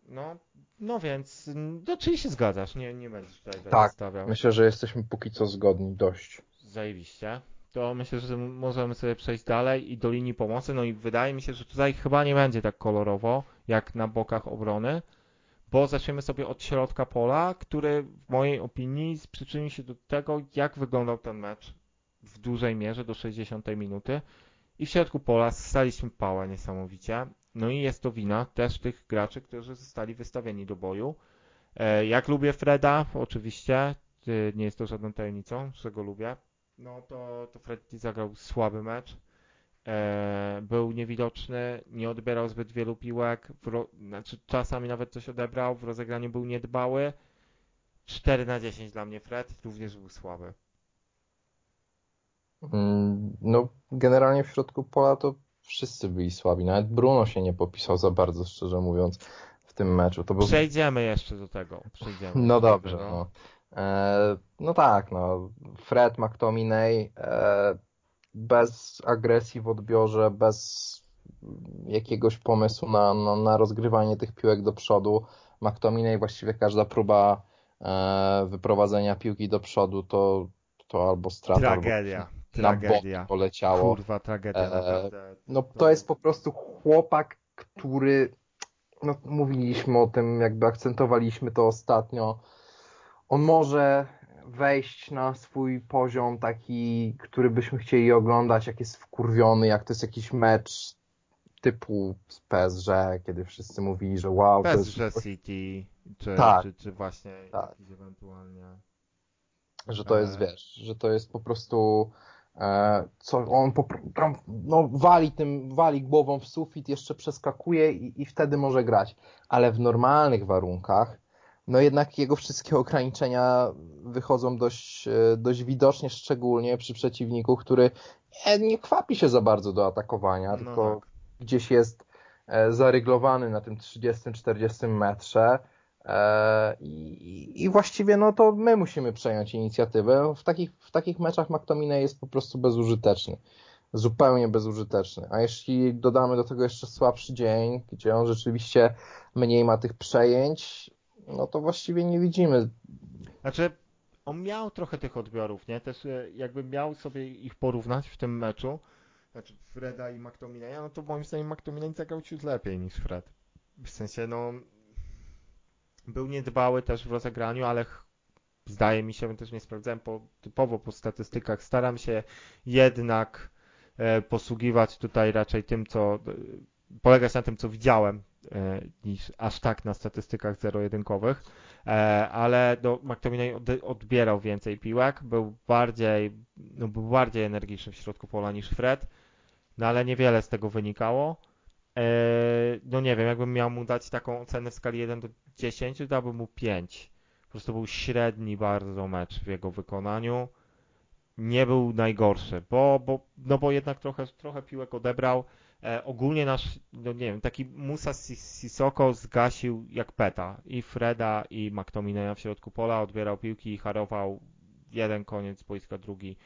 No, no więc, do czyli się zgadzasz, nie, nie będziesz tutaj Tak, stawiał. Myślę, że jesteśmy póki co zgodni dość. Zajebiście. To myślę, że możemy sobie przejść dalej i do linii pomocy. No i wydaje mi się, że tutaj chyba nie będzie tak kolorowo jak na bokach obrony, bo zaczniemy sobie od środka pola, który w mojej opinii przyczyni się do tego, jak wyglądał ten mecz w dużej mierze do 60 minuty. I w środku pola staliśmy pałę niesamowicie. No i jest to wina też tych graczy, którzy zostali wystawieni do boju. E, Jak lubię Freda, oczywiście, e, nie jest to żadną tajemnicą, że go lubię. No to, to Fred zagrał słaby mecz. E, był niewidoczny, nie odbierał zbyt wielu piłek, ro... znaczy czasami nawet coś odebrał, w rozegraniu był niedbały. 4 na 10 dla mnie Fred, również był słaby. Mm, No, generalnie w środku pola to wszyscy byli słabi. Nawet Bruno się nie popisał za bardzo, szczerze mówiąc, w tym meczu. To był... Przejdziemy jeszcze do tego. Przejdziemy No do dobrze, tego. no. E, no tak, no. Fred McTominay e, bez agresji w odbiorze, bez jakiegoś pomysłu na, na, na rozgrywanie tych piłek do przodu. McTominay właściwie każda próba e, wyprowadzenia piłki do przodu to, to albo strata, Tragedia. albo na bok Tragedia. poleciało. Kurwa, tragedia, E. No to jest po prostu chłopak, który, no mówiliśmy o tym, jakby akcentowaliśmy to ostatnio. On może wejść na swój poziom taki, który byśmy chcieli oglądać, jak jest wkurwiony, jak to jest jakiś mecz typu z PSG, kiedy wszyscy mówili, że wow, to Bez, jest, City, czy, Tak. czy, czy właśnie Tak. jakiś ewentualnie... że to jest, wiesz, że to jest po prostu e, co on po, tam, no, wali tym, wali głową w sufit, jeszcze przeskakuje i, i wtedy może grać. Ale w normalnych warunkach, no jednak jego wszystkie ograniczenia wychodzą dość, e, dość widocznie, szczególnie przy przeciwniku, który nie, nie kwapi się za bardzo do atakowania, No tylko tak. gdzieś jest e, zaryglowany na tym 30-40 metrze. E, I, I właściwie no to my musimy przejąć inicjatywę. W takich, w takich meczach McTominay jest po prostu bezużyteczny. Zupełnie bezużyteczny. A jeśli dodamy do tego jeszcze słabszy dzień, gdzie on rzeczywiście mniej ma tych przejęć, no to właściwie nie widzimy. Znaczy, on miał trochę tych odbiorów, nie? Też e, jakby miał sobie ich porównać w tym meczu, znaczy Freda i McTominaya, no to moim zdaniem McTominay zagrał ciut lepiej niż Fred. W sensie, no, był niedbały też w rozegraniu, ale zdaje mi się, też nie sprawdzałem po, typowo po statystykach, staram się jednak e, posługiwać tutaj raczej tym, co e, polegać na tym, co widziałem, niż aż tak na statystykach zero-jedynkowych. E, ale do McTominay od, odbierał więcej piłek, był bardziej, no, był bardziej energiczny w środku pola niż Fred, no ale niewiele z tego wynikało. E, no nie wiem, jakbym miał mu dać taką ocenę w skali 1 do 10, to dałbym mu 5. Po prostu był średni bardzo mecz w jego wykonaniu. Nie był najgorszy, bo, bo, no bo jednak trochę, trochę piłek odebrał. E, ogólnie nasz, no nie wiem, taki Musa Sis- Sissoko zgasił jak peta. I Freda, i McTominaya w środku pola, odbierał piłki i harował jeden koniec boiska, drugi.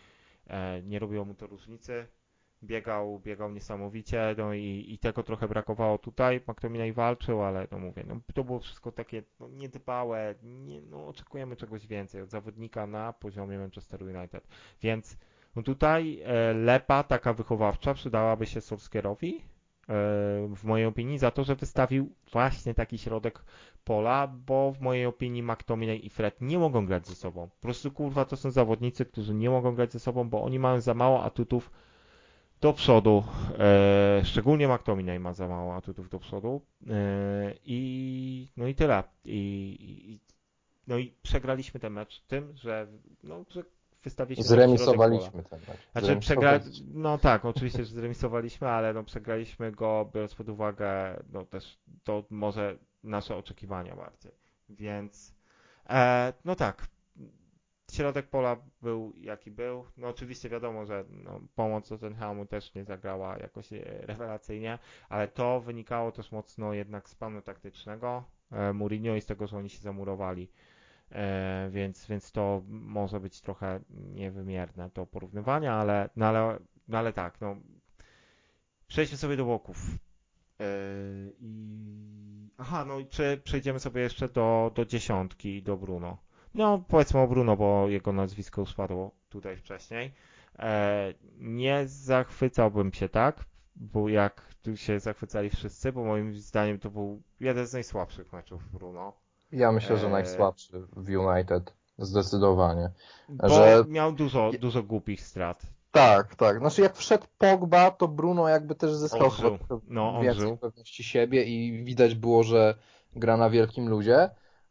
E, nie robiło mu to różnicy. Biegał, biegał niesamowicie, no i, i tego trochę brakowało tutaj. McTominay walczył, ale no mówię, no to było wszystko takie no, niedbałe. Nie, no, oczekujemy czegoś więcej od zawodnika na poziomie Manchester United. Więc no tutaj e, lepa taka wychowawcza przydałaby się Solskierowi, w mojej opinii za to, że wystawił właśnie taki środek pola, bo w mojej opinii McTominay i Fred nie mogą grać ze sobą. Po prostu kurwa to są zawodnicy, którzy nie mogą grać ze sobą, bo oni mają za mało atutów do przodu. E, szczególnie McTominay ma za mało atutów do przodu. E, I no i tyle. I, i, no i przegraliśmy ten mecz tym, że, no, że wystawiliśmy. Zremisowaliśmy ten mecz. Znaczy przegra... No tak, oczywiście, że zremisowaliśmy, ale no przegraliśmy go biorąc pod uwagę no też to może nasze oczekiwania bardziej. Więc e, no tak, środek pola był jaki był. No oczywiście wiadomo, że no, pomoc Tottenhamu też nie zagrała jakoś e, rewelacyjnie, ale to wynikało też mocno jednak z planu taktycznego e, Mourinho i z tego, że oni się zamurowali. E, więc, więc to może być trochę niewymierne to porównywanie, ale, no ale, no ale tak, no przejdźmy sobie do boków. I aha, no i czy przejdziemy sobie jeszcze do, do dziesiątki, do Bruno. No, powiedzmy o Bruno, bo jego nazwisko już padło tutaj wcześniej. E, nie zachwycałbym się tak, bo jak tu się zachwycali wszyscy, bo moim zdaniem to był jeden z najsłabszych meczów Bruno. Ja myślę, że e, najsłabszy w United. Zdecydowanie. Bo że... miał dużo, dużo głupich strat. Tak, tak. Znaczy jak wszedł Pogba, to Bruno jakby też zyskał no, więcej pewności siebie i widać było, że gra na wielkim ludzie.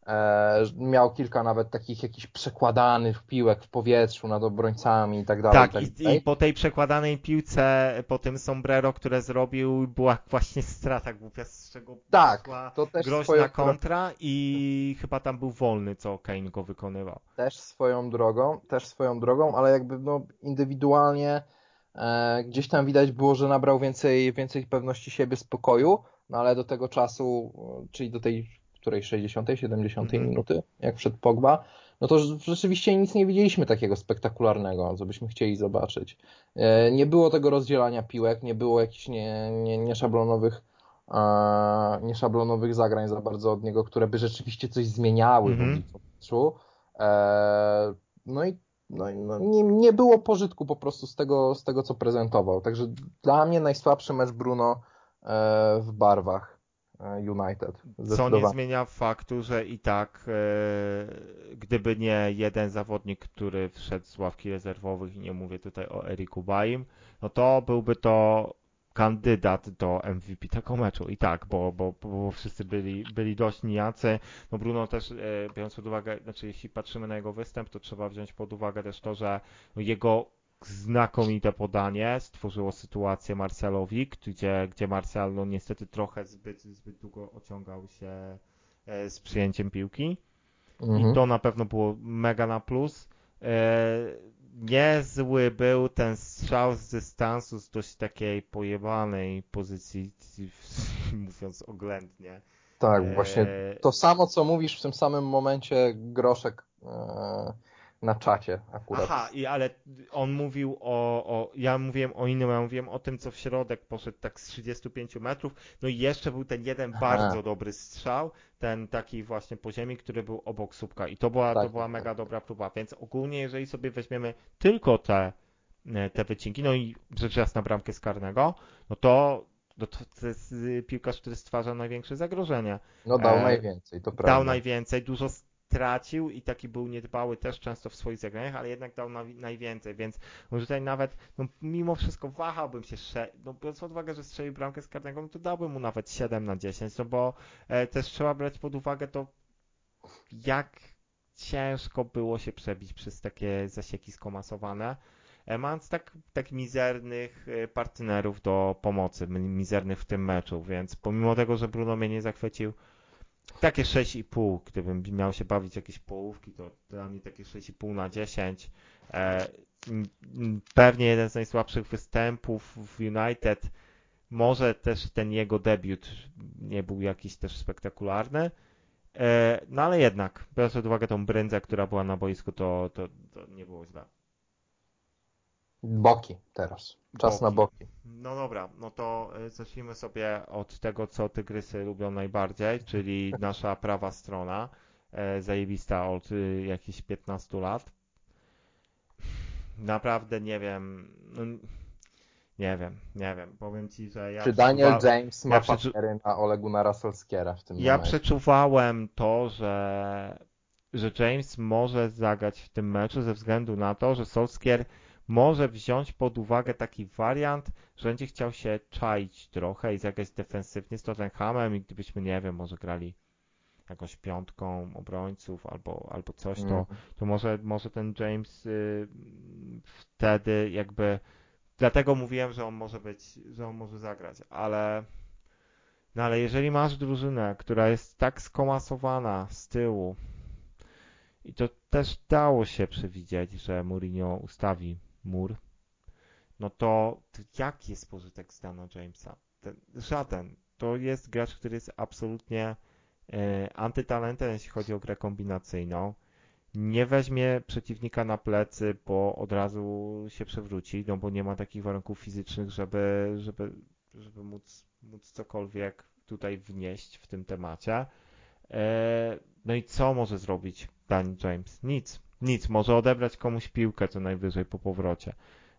E, miał kilka nawet takich jakichś przekładanych piłek w powietrzu nad obrońcami i tak dalej. Tak, i, tak i, po tej przekładanej piłce, po tym sombrero, które zrobił, była właśnie strata głupia, z czego tak, była to też groźna swoją... kontra i chyba tam był wolny, co Kane go wykonywał. Też swoją drogą, też swoją drogą, ale jakby no indywidualnie e, gdzieś tam widać było, że nabrał więcej, więcej pewności siebie, spokoju, no ale do tego czasu, czyli do tej której 60, 70 mm. minuty, jak przed Pogba, no to rzeczywiście nic nie widzieliśmy takiego spektakularnego, co byśmy chcieli zobaczyć. E, nie było tego rozdzielania piłek, nie było jakichś nie, nie, nieszablonowych nieszablonowych zagrań za bardzo od niego, które by rzeczywiście coś zmieniały mm -hmm. w mhm. meczu. E, no i no, no, nie, nie było pożytku po prostu z tego, z tego, co prezentował. Także dla mnie najsłabszy mecz Bruno e, w barwach. E, United. Co nie zmienia faktu, że i tak e, gdyby nie jeden zawodnik, który wszedł z ławki rezerwowych i nie mówię tutaj o Eriku Baim, no to byłby to kandydat do MVP tego meczu. I tak, bo, bo, bo wszyscy byli, byli dość nijacy. No Bruno też, e, biorąc pod uwagę, znaczy jeśli patrzymy na jego występ, to trzeba wziąć pod uwagę też to, że jego znakomite podanie stworzyło sytuację Marcialowi, gdzie, gdzie Marcial no, niestety trochę zbyt, zbyt długo ociągał się e, z przyjęciem piłki. Mhm. I to na pewno było mega na plus. E, niezły był ten strzał z dystansu z dość takiej pojebanej pozycji, mówiąc oględnie. Tak, właśnie to samo co mówisz w tym samym momencie Groszek e, na czacie akurat. Aha, i ale on mówił o, o, ja mówiłem o innym, ja mówiłem o tym, co w środek poszedł tak z 35 metrów, no i jeszcze był ten jeden Aha. bardzo dobry strzał, ten taki właśnie po ziemi, który był obok słupka i to była, tak, to była tak, mega tak. dobra próba, więc ogólnie jeżeli sobie weźmiemy tylko te, e, te wycinki, no i rzecz jasna bramkę z karnego, no to no to, to jest piłkarz, który stwarza największe zagrożenie. No dał e, najwięcej, to prawda. Dał najwięcej, dużo tracił i taki był niedbały też często w swoich zagraniach, ale jednak dał na, najwięcej, więc może tutaj nawet, no, mimo wszystko wahałbym się, no biorąc pod uwagę, że strzelił bramkę z karnego, no to dałbym mu nawet 7 na 10, no bo e, też trzeba brać pod uwagę to, jak ciężko było się przebić przez takie zasieki skomasowane, e, mając tak, tak mizernych e, partnerów do pomocy, mizernych w tym meczu, więc pomimo tego, że Bruno mnie nie zachwycił, takie 6,5, gdybym miał się bawić jakieś połówki, to dla mnie takie 6,5 na 10. E, pewnie jeden z najsłabszych występów w United. Może też ten jego debiut nie był jakiś też spektakularny. E, no ale jednak, biorąc pod uwagę tą brędzę, która była na boisku, to, to, to nie było źle. Boki teraz. Czas boki. na boki. No dobra, no to y, zacznijmy sobie od tego, co tygrysy lubią najbardziej, czyli nasza prawa strona, e, zajebista od y, jakichś 15 lat. Naprawdę nie wiem, no, Nie wiem, nie wiem. Powiem ci, że ja. Czy Daniel przeczuwa... James ma ja na w tym Ja momencie? przeczuwałem to, że, że James może zagrać w tym meczu ze względu na to, że Solskier może wziąć pod uwagę taki wariant, że będzie chciał się czaić trochę i zagrać defensywnie z Tottenhamem i gdybyśmy, nie wiem, może grali jakąś piątką obrońców albo, albo coś, to, Mhm. to może, może ten James y, wtedy jakby dlatego mówiłem, że on może być, że on może zagrać, ale no ale jeżeli masz drużynę, która jest tak skomasowana z tyłu i to też dało się przewidzieć, że Mourinho ustawi mur, no to, to jaki jest pożytek z Dana Jamesa? Ten, żaden. To jest gracz, który jest absolutnie e, antytalentem, jeśli chodzi o grę kombinacyjną. Nie weźmie przeciwnika na plecy, bo od razu się przewróci, no bo nie ma takich warunków fizycznych, żeby, żeby, żeby móc, móc cokolwiek tutaj wnieść w tym temacie. E, no i co może zrobić Dan James? Nic. Nic. Może odebrać komuś piłkę co najwyżej po powrocie.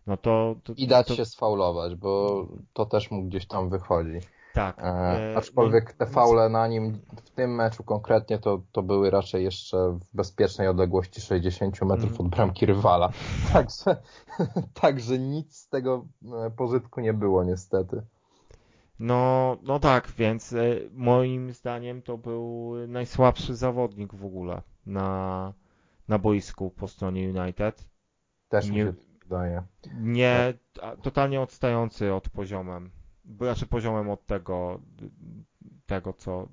No to, to I dać to, się sfaulować, bo to też mu gdzieś tam wychodzi. Tak. E, e, aczkolwiek no te faule na nim w tym meczu konkretnie to, to były raczej jeszcze w bezpiecznej odległości 60 metrów Mhm. od bramki rywala. Także, także nic z tego e, pożytku nie było niestety. No, no tak, więc e, moim zdaniem to był najsłabszy zawodnik w ogóle na, na boisku po stronie United. Też mi Nie- się wydaje. Nie, totalnie odstający od poziomem, bo znaczy poziomem od tego, tego co,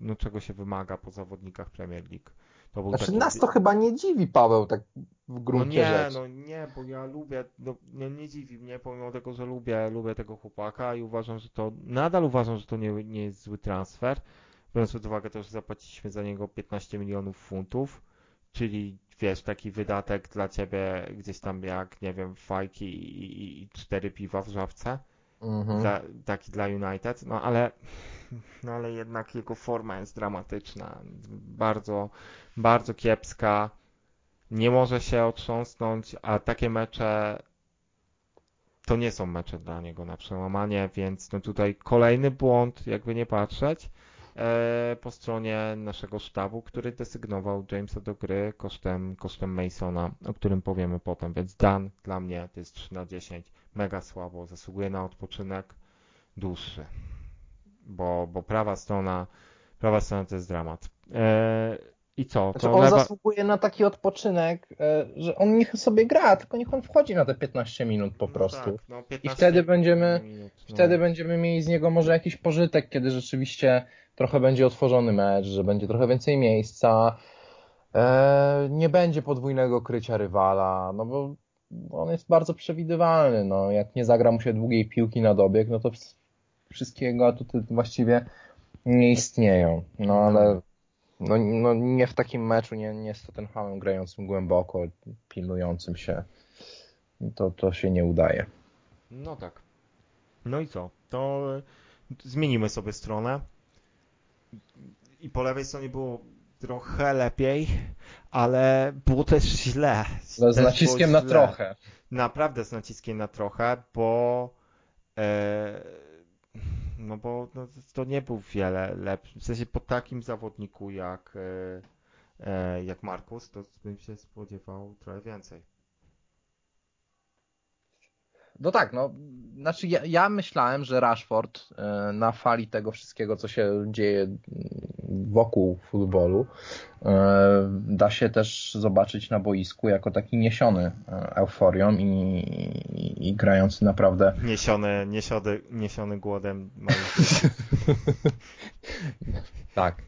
no czego się wymaga po zawodnikach Premier League. To Znaczy taki... nas to chyba nie dziwi, Paweł, tak w No gruncie nie, rzeczy. no nie, bo ja lubię, no, nie, nie dziwi mnie, pomimo tego, że lubię, lubię tego chłopaka i uważam, że to, nadal uważam, że to nie, nie jest zły transfer, biorąc pod uwagę to, że zapłaciliśmy za niego 15 milionów funtów, czyli wiesz, taki wydatek dla ciebie gdzieś tam jak, nie wiem, fajki i, i, i cztery piwa w żabce, Mhm. dla, taki dla United, no ale, no ale jednak jego forma jest dramatyczna, bardzo, bardzo kiepska, nie może się otrząsnąć, a takie mecze to nie są mecze dla niego na przełamanie, więc no tutaj kolejny błąd, jakby nie patrzeć, po stronie naszego sztabu, który desygnował Jamesa do gry kosztem, kosztem Masona, o którym powiemy potem, więc Dan dla mnie to jest 3 na 10, mega słabo, zasługuje na odpoczynek dłuższy, bo, bo prawa strona, prawa strona to jest dramat. E, I co? Znaczy on lewa... zasługuje na taki odpoczynek, e, że on niech sobie gra, tylko niech on wchodzi na te 15 minut po No prostu. tak, no I 15 wtedy będziemy, minut, no. wtedy będziemy mieli z niego może jakiś pożytek, kiedy rzeczywiście trochę będzie otworzony mecz, że będzie trochę więcej miejsca, e, nie będzie podwójnego krycia rywala, no bo on jest bardzo przewidywalny, no jak nie zagra mu się długiej piłki na dobieg, no to ws- wszystkie jego atuty właściwie nie istnieją, no ale no, no nie w takim meczu, nie, nie z Tottenhamem grającym głęboko, pilnującym się, to, to się nie udaje. No tak. No i co? To e, zmienimy sobie stronę. I po lewej stronie było trochę lepiej, ale było też źle. Też z było naciskiem na trochę. Naprawdę z naciskiem na trochę, bo e, no bo no, to nie był wiele lepszy. W sensie po takim zawodniku jak, e, e, jak Markus, to bym się spodziewał trochę więcej. No tak, no, znaczy ja, ja myślałem, że Rashford e, na fali tego wszystkiego, co się dzieje wokół futbolu, e, da się też zobaczyć na boisku jako taki niesiony e, euforią i, i, i grający naprawdę Niesiony, niesiony, niesiony głodem. Tak,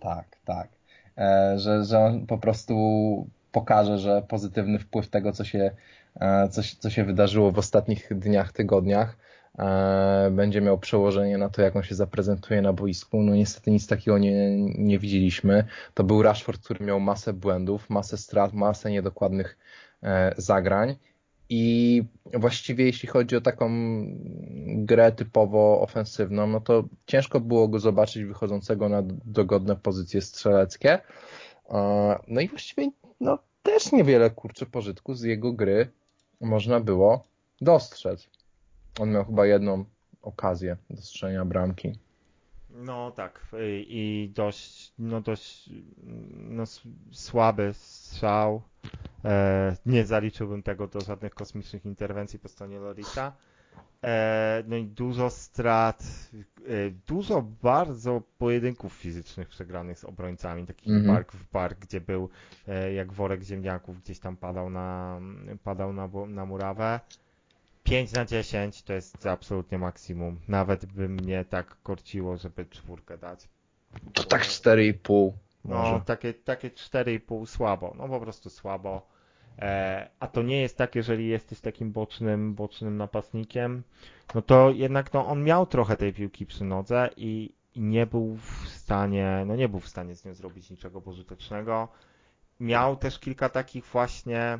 tak, tak. E, że, że on po prostu pokaże, że pozytywny wpływ tego, co się, co, się- co się wydarzyło w ostatnich dniach, tygodniach, e, będzie miał przełożenie na to, jak on się zaprezentuje na boisku. No niestety nic takiego nie, nie widzieliśmy. To był Rashford, który miał masę błędów, masę strat, masę niedokładnych e, zagrań. I właściwie jeśli chodzi o taką grę typowo ofensywną, no to ciężko było go zobaczyć wychodzącego na dogodne pozycje strzeleckie. E, No i właściwie no, też niewiele kurczę pożytku z jego gry można było dostrzec. On miał chyba jedną okazję do strzelenia bramki. No tak, i dość, no dość no, słaby strzał. E, nie zaliczyłbym tego do żadnych kosmicznych interwencji po stronie Lorisa. E, no i dużo strat, e, dużo bardzo pojedynków fizycznych przegranych z obrońcami, takich mm -hmm. bark w park, gdzie był e, jak worek ziemniaków, gdzieś tam padał na, padał na, na murawę. 5 na 10 to jest absolutnie maksimum. Nawet by mnie tak korciło, żeby czwórkę dać. To tak 4,5. No, takie, takie 4,5 słabo. No po prostu słabo. E, a to nie jest tak, jeżeli jesteś takim bocznym, bocznym napastnikiem, no to jednak no, on miał trochę tej piłki przy nodze i, i nie był w stanie, no nie był w stanie z nią zrobić niczego pożytecznego. Miał też kilka takich właśnie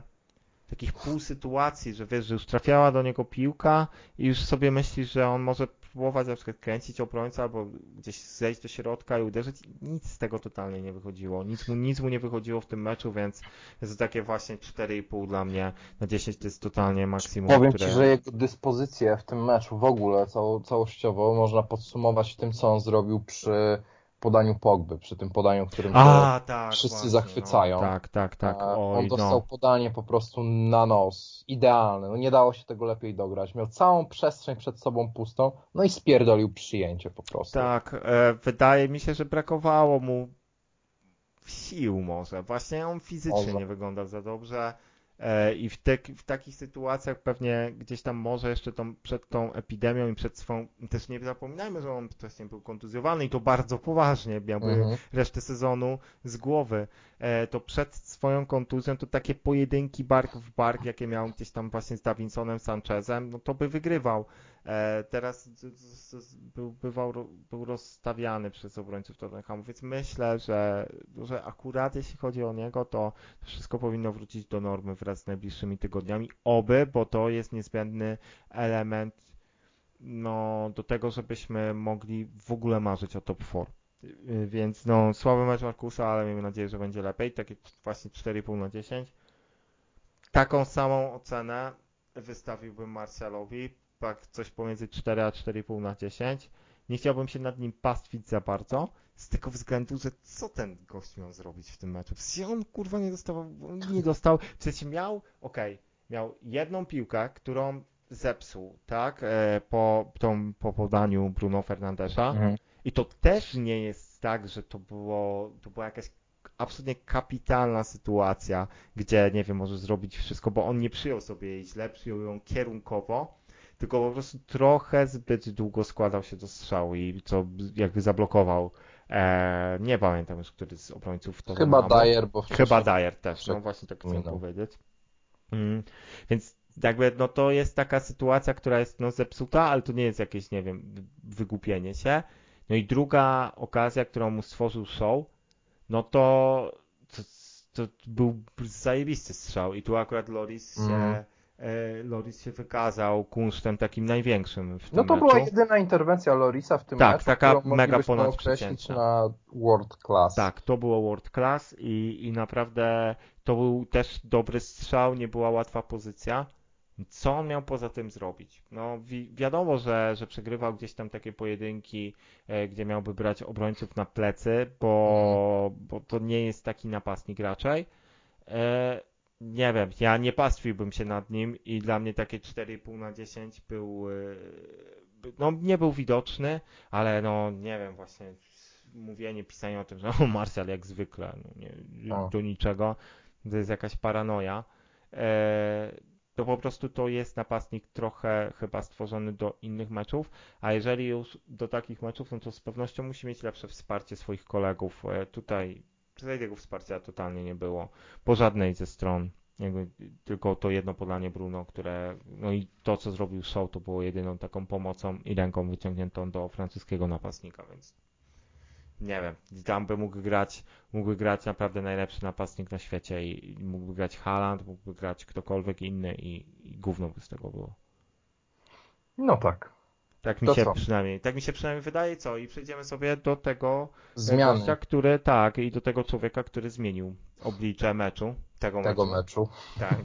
takich pół sytuacji, że wiesz, że już trafiała do niego piłka i już sobie myślisz, że on może próbować na przykład kręcić obrońcę albo gdzieś zejść do środka i uderzyć. Nic z tego totalnie nie wychodziło. Nic mu, nic mu nie wychodziło w tym meczu, więc jest to takie właśnie 4,5 dla mnie na 10 to jest totalnie maksimum. Powiem które... Ci, że jego dyspozycje w tym meczu w ogóle cało, całościowo można podsumować tym, co on zrobił przy podaniu Pogby, przy tym podaniu, którym A, tak, wszyscy właśnie, zachwycają. No, tak, tak, tak. Oj, on dostał no. podanie po prostu na nos, idealne, no nie dało się tego lepiej dograć. Miał całą przestrzeń przed sobą pustą, no i spierdolił przyjęcie po prostu. Tak, e, wydaje mi się, że brakowało mu sił może. Właśnie on fizycznie może. nie wyglądał za dobrze. E, I w, te, w, takich sytuacjach pewnie gdzieś tam może jeszcze tą, przed tą epidemią i przed swoją, też nie zapominajmy, że on wcześniej był kontuzjowany i to bardzo poważnie, miałby mhm. resztę sezonu z głowy, to przed swoją kontuzją to takie pojedynki bark w bark, jakie miał gdzieś tam właśnie z Davinsonem, Sanchezem, no to by wygrywał. E, teraz był, bywał, był rozstawiany przez obrońców Tottenhamu, więc myślę, że, że akurat jeśli chodzi o niego, to wszystko powinno wrócić do normy wraz z najbliższymi tygodniami. Oby, bo to jest niezbędny element no, do tego, żebyśmy mogli w ogóle marzyć o top 4. E, więc no, słaby mecz Markusa, ale miejmy nadzieję, że będzie lepiej. Takie właśnie 4,5 na 10. Taką samą ocenę wystawiłbym Marcelowi tak coś pomiędzy 4 a 4,5 na 10. Nie chciałbym się nad nim pastwić za bardzo, z tego względu, że co ten gość miał zrobić w tym meczu? Przecież on kurwa nie dostał, nie dostał, przecież miał, okej, okay, miał jedną piłkę, którą zepsuł, tak, e, po, tą, po podaniu Bruno Fernandesza mhm. I to też nie jest tak, że to było, to była jakaś absolutnie kapitalna sytuacja, gdzie, nie wiem, może zrobić wszystko, bo on nie przyjął sobie jej źle, przyjął ją kierunkowo, tylko po prostu trochę zbyt długo składał się do strzału i co jakby zablokował. E, nie pamiętam już, który z obrońców to Chyba Dyer, bo Chyba Dyer też, no właśnie tak chcę powiedzieć. Mm, więc jakby no to jest taka sytuacja, która jest no zepsuta, ale to nie jest jakieś, nie wiem, wygłupienie się. No i druga okazja, którą mu stworzył show, no to, to, to był zajebisty strzał i tu akurat Loris się mm E, Loris się wykazał kunsztem takim największym w tym No to meczu. była jedyna interwencja Lorisa w tym tak, meczu, taka mega ponad na world class. Tak, to było world class i, i naprawdę to był też dobry strzał, nie była łatwa pozycja. Co on miał poza tym zrobić? No wi wiadomo, że, że przegrywał gdzieś tam takie pojedynki, e, gdzie miałby brać obrońców na plecy, bo, mm. bo to nie jest taki napastnik raczej. E, nie wiem, ja nie pastwiłbym się nad nim i dla mnie takie 4,5 na 10 był, e, no nie był widoczny, ale no nie wiem, właśnie mówienie, pisanie o tym, że o Marcel jak zwykle, no, nie, do niczego, to jest jakaś paranoja. E, to po prostu to jest napastnik trochę chyba stworzony do innych meczów, a jeżeli już do takich meczów, no to z pewnością musi mieć lepsze wsparcie swoich kolegów. E, tutaj Tutaj tego wsparcia totalnie nie było po żadnej ze stron. Jakby tylko to jedno podanie Bruno, które, no i to co zrobił Show, to było jedyną taką pomocą i ręką wyciągniętą do francuskiego napastnika, więc nie wiem, tam by mógł grać, mógłby grać naprawdę najlepszy napastnik na świecie i, i mógłby grać Haaland, mógłby grać ktokolwiek inny i, i gówno by z tego było. No tak. Tak mi to się co? przynajmniej, tak mi się przynajmniej wydaje, co? I przejdziemy sobie do tego Zmiany. gościa, który, tak, i do tego człowieka, który zmienił oblicze meczu, tego, tego meczu. meczu. Tak.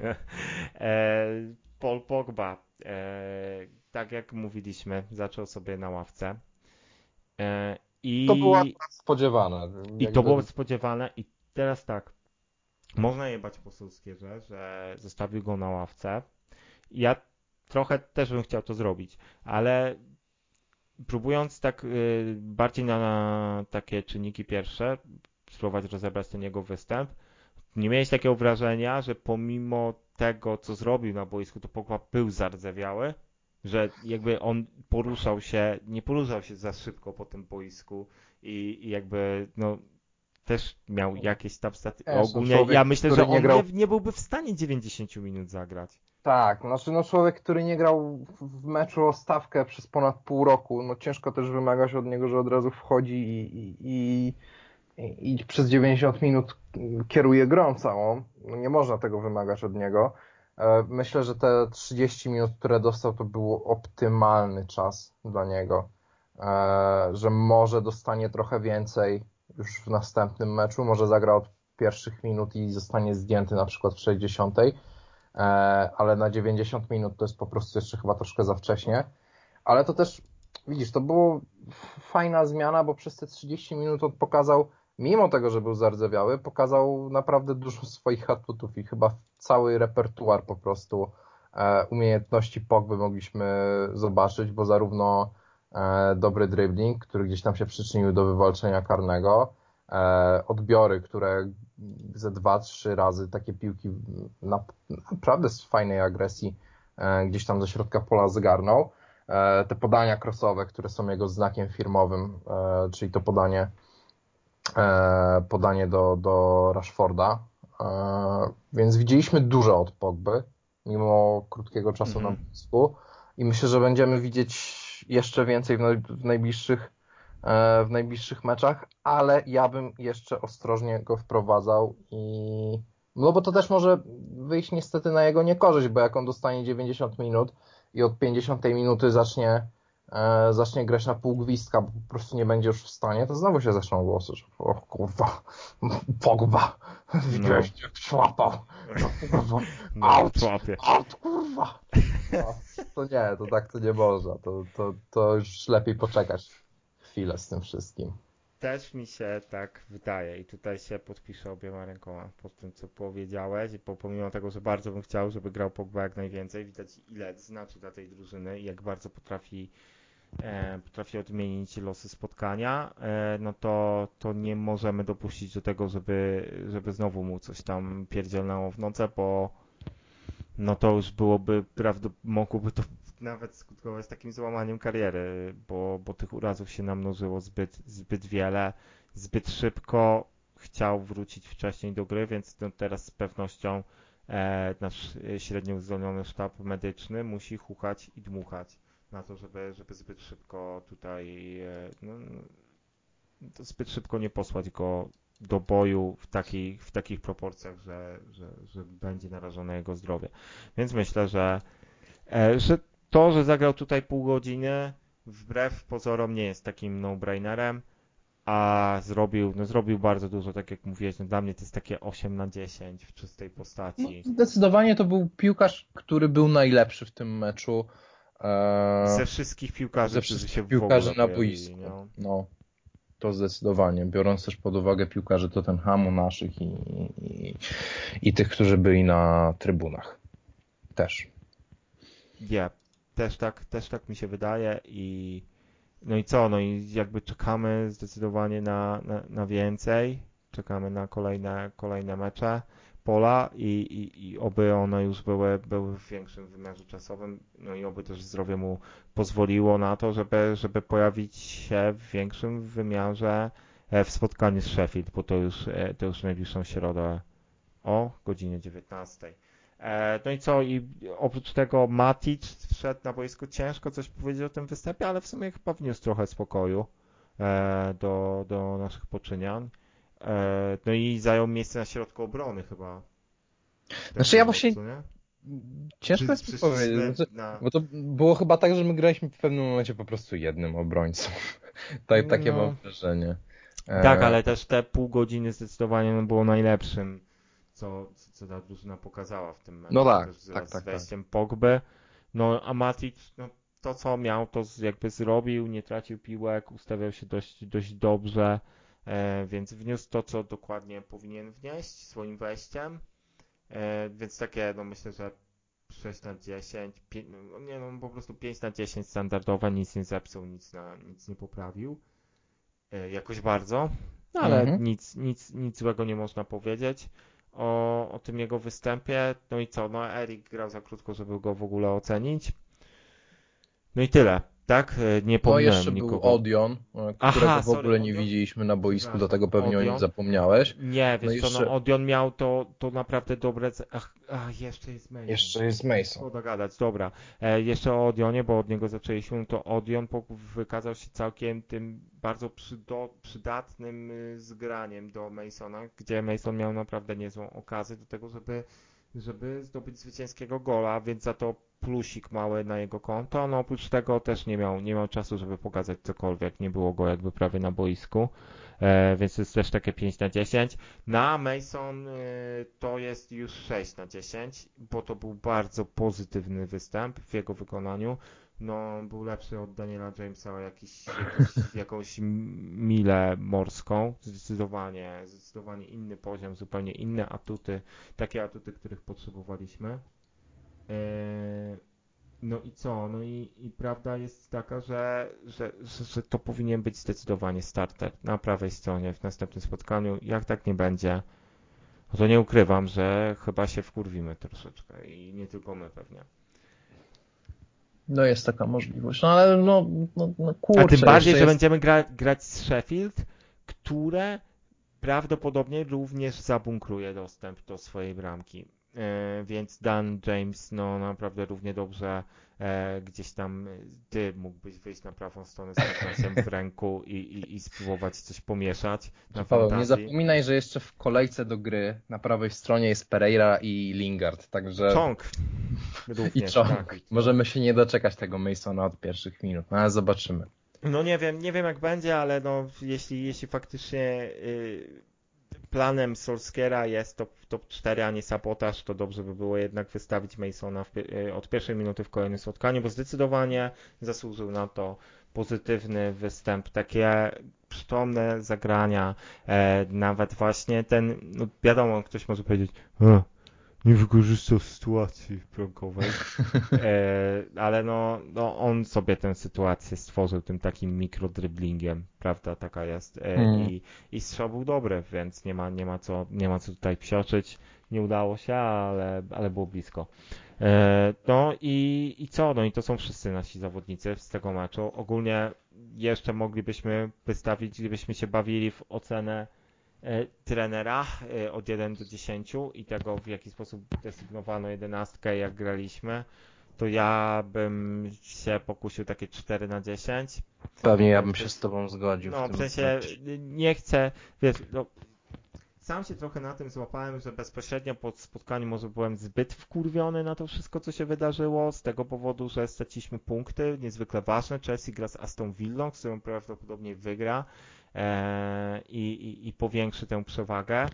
e, Paul Pogba, e, tak jak mówiliśmy, zaczął sobie na ławce. E, i... To było spodziewane. I to było spodziewane i teraz tak, można jebać po Solskierze, że zostawił go na ławce. Ja trochę też bym chciał to zrobić, ale próbując tak y, bardziej na, na takie czynniki pierwsze, spróbować rozebrać ten jego występ, nie miałeś takiego wrażenia, że pomimo tego, co zrobił na boisku, to Pogba był zardzewiały, że jakby on poruszał się, nie poruszał się za szybko po tym boisku i, i jakby no też miał jakieś tam staty... Ogólnie człowiek, ja myślę, że on nie, grał... nie, nie byłby w stanie 90 minut zagrać. Tak, znaczy no człowiek, który nie grał w meczu o stawkę przez ponad pół roku, no ciężko też wymagać od niego, że od razu wchodzi i, i, i, i przez 90 minut kieruje grą całą. No nie można tego wymagać od niego. E, myślę, że te 30 minut, które dostał, to był optymalny czas dla niego. E, że może dostanie trochę więcej już w następnym meczu, może zagra od pierwszych minut i zostanie zdjęty na przykład w 60 E, ale na 90 minut to jest po prostu jeszcze chyba troszkę za wcześnie. Ale to też, widzisz, to było fajna zmiana, bo przez te 30 minut on pokazał, mimo tego, że był zardzewiały, pokazał naprawdę dużo swoich atutów i chyba cały repertuar po prostu e, umiejętności Pogby mogliśmy zobaczyć, bo zarówno e, dobry dribbling, który gdzieś tam się przyczynił do wywalczenia karnego, odbiory, które ze dwa, trzy razy takie piłki na, naprawdę z fajnej agresji e, gdzieś tam ze środka pola zgarnął. E, te podania krosowe, które są jego znakiem firmowym, e, czyli to podanie podanie do, do Rashforda. Więc widzieliśmy dużo od Pogby, mimo krótkiego czasu mm -hmm. na boisku i myślę, że będziemy widzieć jeszcze więcej w najbliższych E, w najbliższych meczach, ale ja bym jeszcze ostrożnie go wprowadzał i no bo to też może wyjść niestety na jego niekorzyść, bo jak on dostanie 90 minut i od 50 minuty zacznie e, zacznie grać na pół gwizdka, bo po prostu nie będzie już w stanie, to znowu się zaczną głosy, że o kurwa, Pogba, widziałeś no. jak szłapał, no, no, out, out, kurwa. No, to nie, to tak to nie można, to, to, to już lepiej poczekać chwilę z tym wszystkim. Też mi się tak wydaje i tutaj się podpiszę obiema rękoma pod tym, co powiedziałeś, bo pomimo tego, że bardzo bym chciał, żeby grał Pogba jak najwięcej, widać ile znaczy dla tej drużyny i jak bardzo potrafi potrafi odmienić losy spotkania, e, no to, to nie możemy dopuścić do tego, żeby, żeby znowu mu coś tam pierdzielnało w noce, bo no to już byłoby, mogłoby to nawet skutkować takim złamaniem kariery, bo, bo tych urazów się namnożyło zbyt, zbyt wiele, zbyt szybko. Chciał wrócić wcześniej do gry, więc no teraz z pewnością e, nasz średnio uzdolniony sztab medyczny musi hukać i dmuchać na to, żeby, żeby zbyt szybko tutaj e, no, zbyt szybko nie posłać go do boju w takich, w takich proporcjach, że, że, że będzie narażone jego zdrowie. Więc myślę, że, e, że to, że zagrał tutaj pół godziny, wbrew pozorom nie jest takim no-brainerem, a zrobił, no zrobił bardzo dużo, tak jak mówiłeś, no dla mnie to jest takie 8 na 10 w czystej postaci. No, zdecydowanie to był piłkarz, który był najlepszy w tym meczu. Eee, ze wszystkich piłkarzy, ze wszystkich się piłkarzy na boisku. No. no. to zdecydowanie. Biorąc też pod uwagę piłkarzy Tottenhamu naszych i, i, i tych, którzy byli na trybunach. Też. Ja też tak, też tak mi się wydaje i no i co, no i jakby czekamy zdecydowanie na, na, na więcej, czekamy na kolejne, kolejne mecze Pola i, i, i oby one już były, były w większym wymiarze czasowym, no i oby też zdrowie mu pozwoliło na to, żeby, żeby pojawić się w większym wymiarze e, w spotkaniu z Sheffield, bo to już, e, to już najbliższą środę o godzinie 19. E, no i co, i oprócz tego Matic wszedł na boisku, ciężko coś powiedzieć o tym występie, ale w sumie chyba wniósł trochę spokoju do, do naszych poczynian. E, no i zajął miejsce na środku obrony chyba. Znaczy ja właśnie... Ciężko jest powiedzieć, znaczy, na... bo to było chyba tak, że my graliśmy w pewnym momencie po prostu jednym obrońcą. tak, takie no. mam wrażenie. Tak, ale też te pół godziny zdecydowanie było najlepszym co, co ta drużyna pokazała w tym meczu. No tak, też z, tak, z tak, wejściem Pogby. No a Matic, no, to co miał, to jakby zrobił, nie tracił piłek, ustawiał się dość, dość dobrze, e, więc wniósł to, co dokładnie powinien wnieść swoim wejściem. E, więc takie, no myślę, że 6 na 10, 5, no nie no, po prostu 5 na 10 standardowe, nic nie zepsuł, nic, na, nic nie poprawił. E, jakoś bardzo, no ale Mhm. nic, nic, nic złego nie można powiedzieć o, o tym jego występie. No i co, no Erik grał za krótko, żeby go w ogóle ocenić. No i tyle, tak? E, Nie No pominąłem jeszcze nikogo. był Odion, e, Aha, którego w sorry, ogóle nie Odion? widzieliśmy na boisku, Przepraszam, dlatego pewnie o nim Odion? zapomniałeś. Nie, No wiesz co, jeszcze- no Odion miał to, to naprawdę dobre... Ach, ach, jeszcze jest Mason. Jeszcze jest Mason. Szkoda gadać, dobra. E, jeszcze o Odionie, bo od niego zaczęliśmy, no to Odion po- wykazał się całkiem tym bardzo przydo, przydatnym y, zgraniem do Masona, gdzie Mason miał naprawdę niezłą okazję do tego, żeby, żeby zdobyć zwycięskiego gola, więc za to plusik mały na jego konto. No oprócz tego też nie miał, nie miał czasu, żeby pokazać cokolwiek, nie było go jakby prawie na boisku. E, więc jest też takie 5 na 10. Na Mason y, to jest już 6 na 10, bo to był bardzo pozytywny występ w jego wykonaniu. No, był lepszy od Daniela Jamesa o jakiś, jakiś, jakąś milę morską. Zdecydowanie, zdecydowanie inny poziom, zupełnie inne atuty, takie atuty, których potrzebowaliśmy. E, no i co? No i, i prawda jest taka, że, że, że, że to powinien być zdecydowanie starter na prawej stronie w następnym spotkaniu. Jak tak nie będzie, to nie ukrywam, że chyba się wkurwimy troszeczkę i nie tylko my pewnie. No jest taka możliwość, no ale no, no, no kurczę. A tym bardziej, że jest... będziemy gra, grać z Sheffield, które prawdopodobnie również zabunkruje dostęp do swojej bramki. E, więc Dan James, no naprawdę równie dobrze e, gdzieś tam e, ty mógłbyś wyjść na prawą stronę z magnesem w ręku i, i, i spróbować coś pomieszać na Paweł, nie fantazji. zapominaj, że jeszcze w kolejce do gry na prawej stronie jest Pereira i Lingard, także Czong. i Czong. tak. Możemy się nie doczekać tego Masona od pierwszych minut, no ale zobaczymy. No nie wiem, nie wiem jak będzie, ale no jeśli, jeśli faktycznie y, planem Solskiera jest top, top 4, a nie sabotaż, to dobrze by było jednak wystawić Masona y, od pierwszej minuty w kolejnym spotkaniu, bo zdecydowanie zasłużył na to pozytywny występ, takie przytomne zagrania, e, nawet właśnie ten, no wiadomo, ktoś może powiedzieć, "A, nie wykorzystał sytuacji bramkowej, e, ale no, no on sobie tę sytuację stworzył tym takim mikrodryblingiem, prawda, taka jest. E, Mm. i, i strzał był dobry, więc nie ma, nie ma co, nie ma co tutaj psioczyć, nie udało się, ale, ale było blisko. E, no i, i co, no i to są wszyscy nasi zawodnicy z tego meczu, ogólnie jeszcze moglibyśmy wystawić, gdybyśmy się bawili w ocenę trenera e, od 1 do 10 i tego w jaki sposób desygnowano jedenastkę jak graliśmy, to ja bym się pokusił takie 4 na 10. Pewnie ja bym się z tobą zgodził No w w sensie nie chcę, wiesz, no, sam się trochę na tym złapałem, że bezpośrednio po spotkaniu może byłem zbyt wkurwiony na to wszystko, co się wydarzyło, z tego powodu, że straciliśmy punkty, niezwykle ważne. Chelsea gra z Aston Villą, z którą prawdopodobnie wygra e, i, i, i powiększy tę przewagę.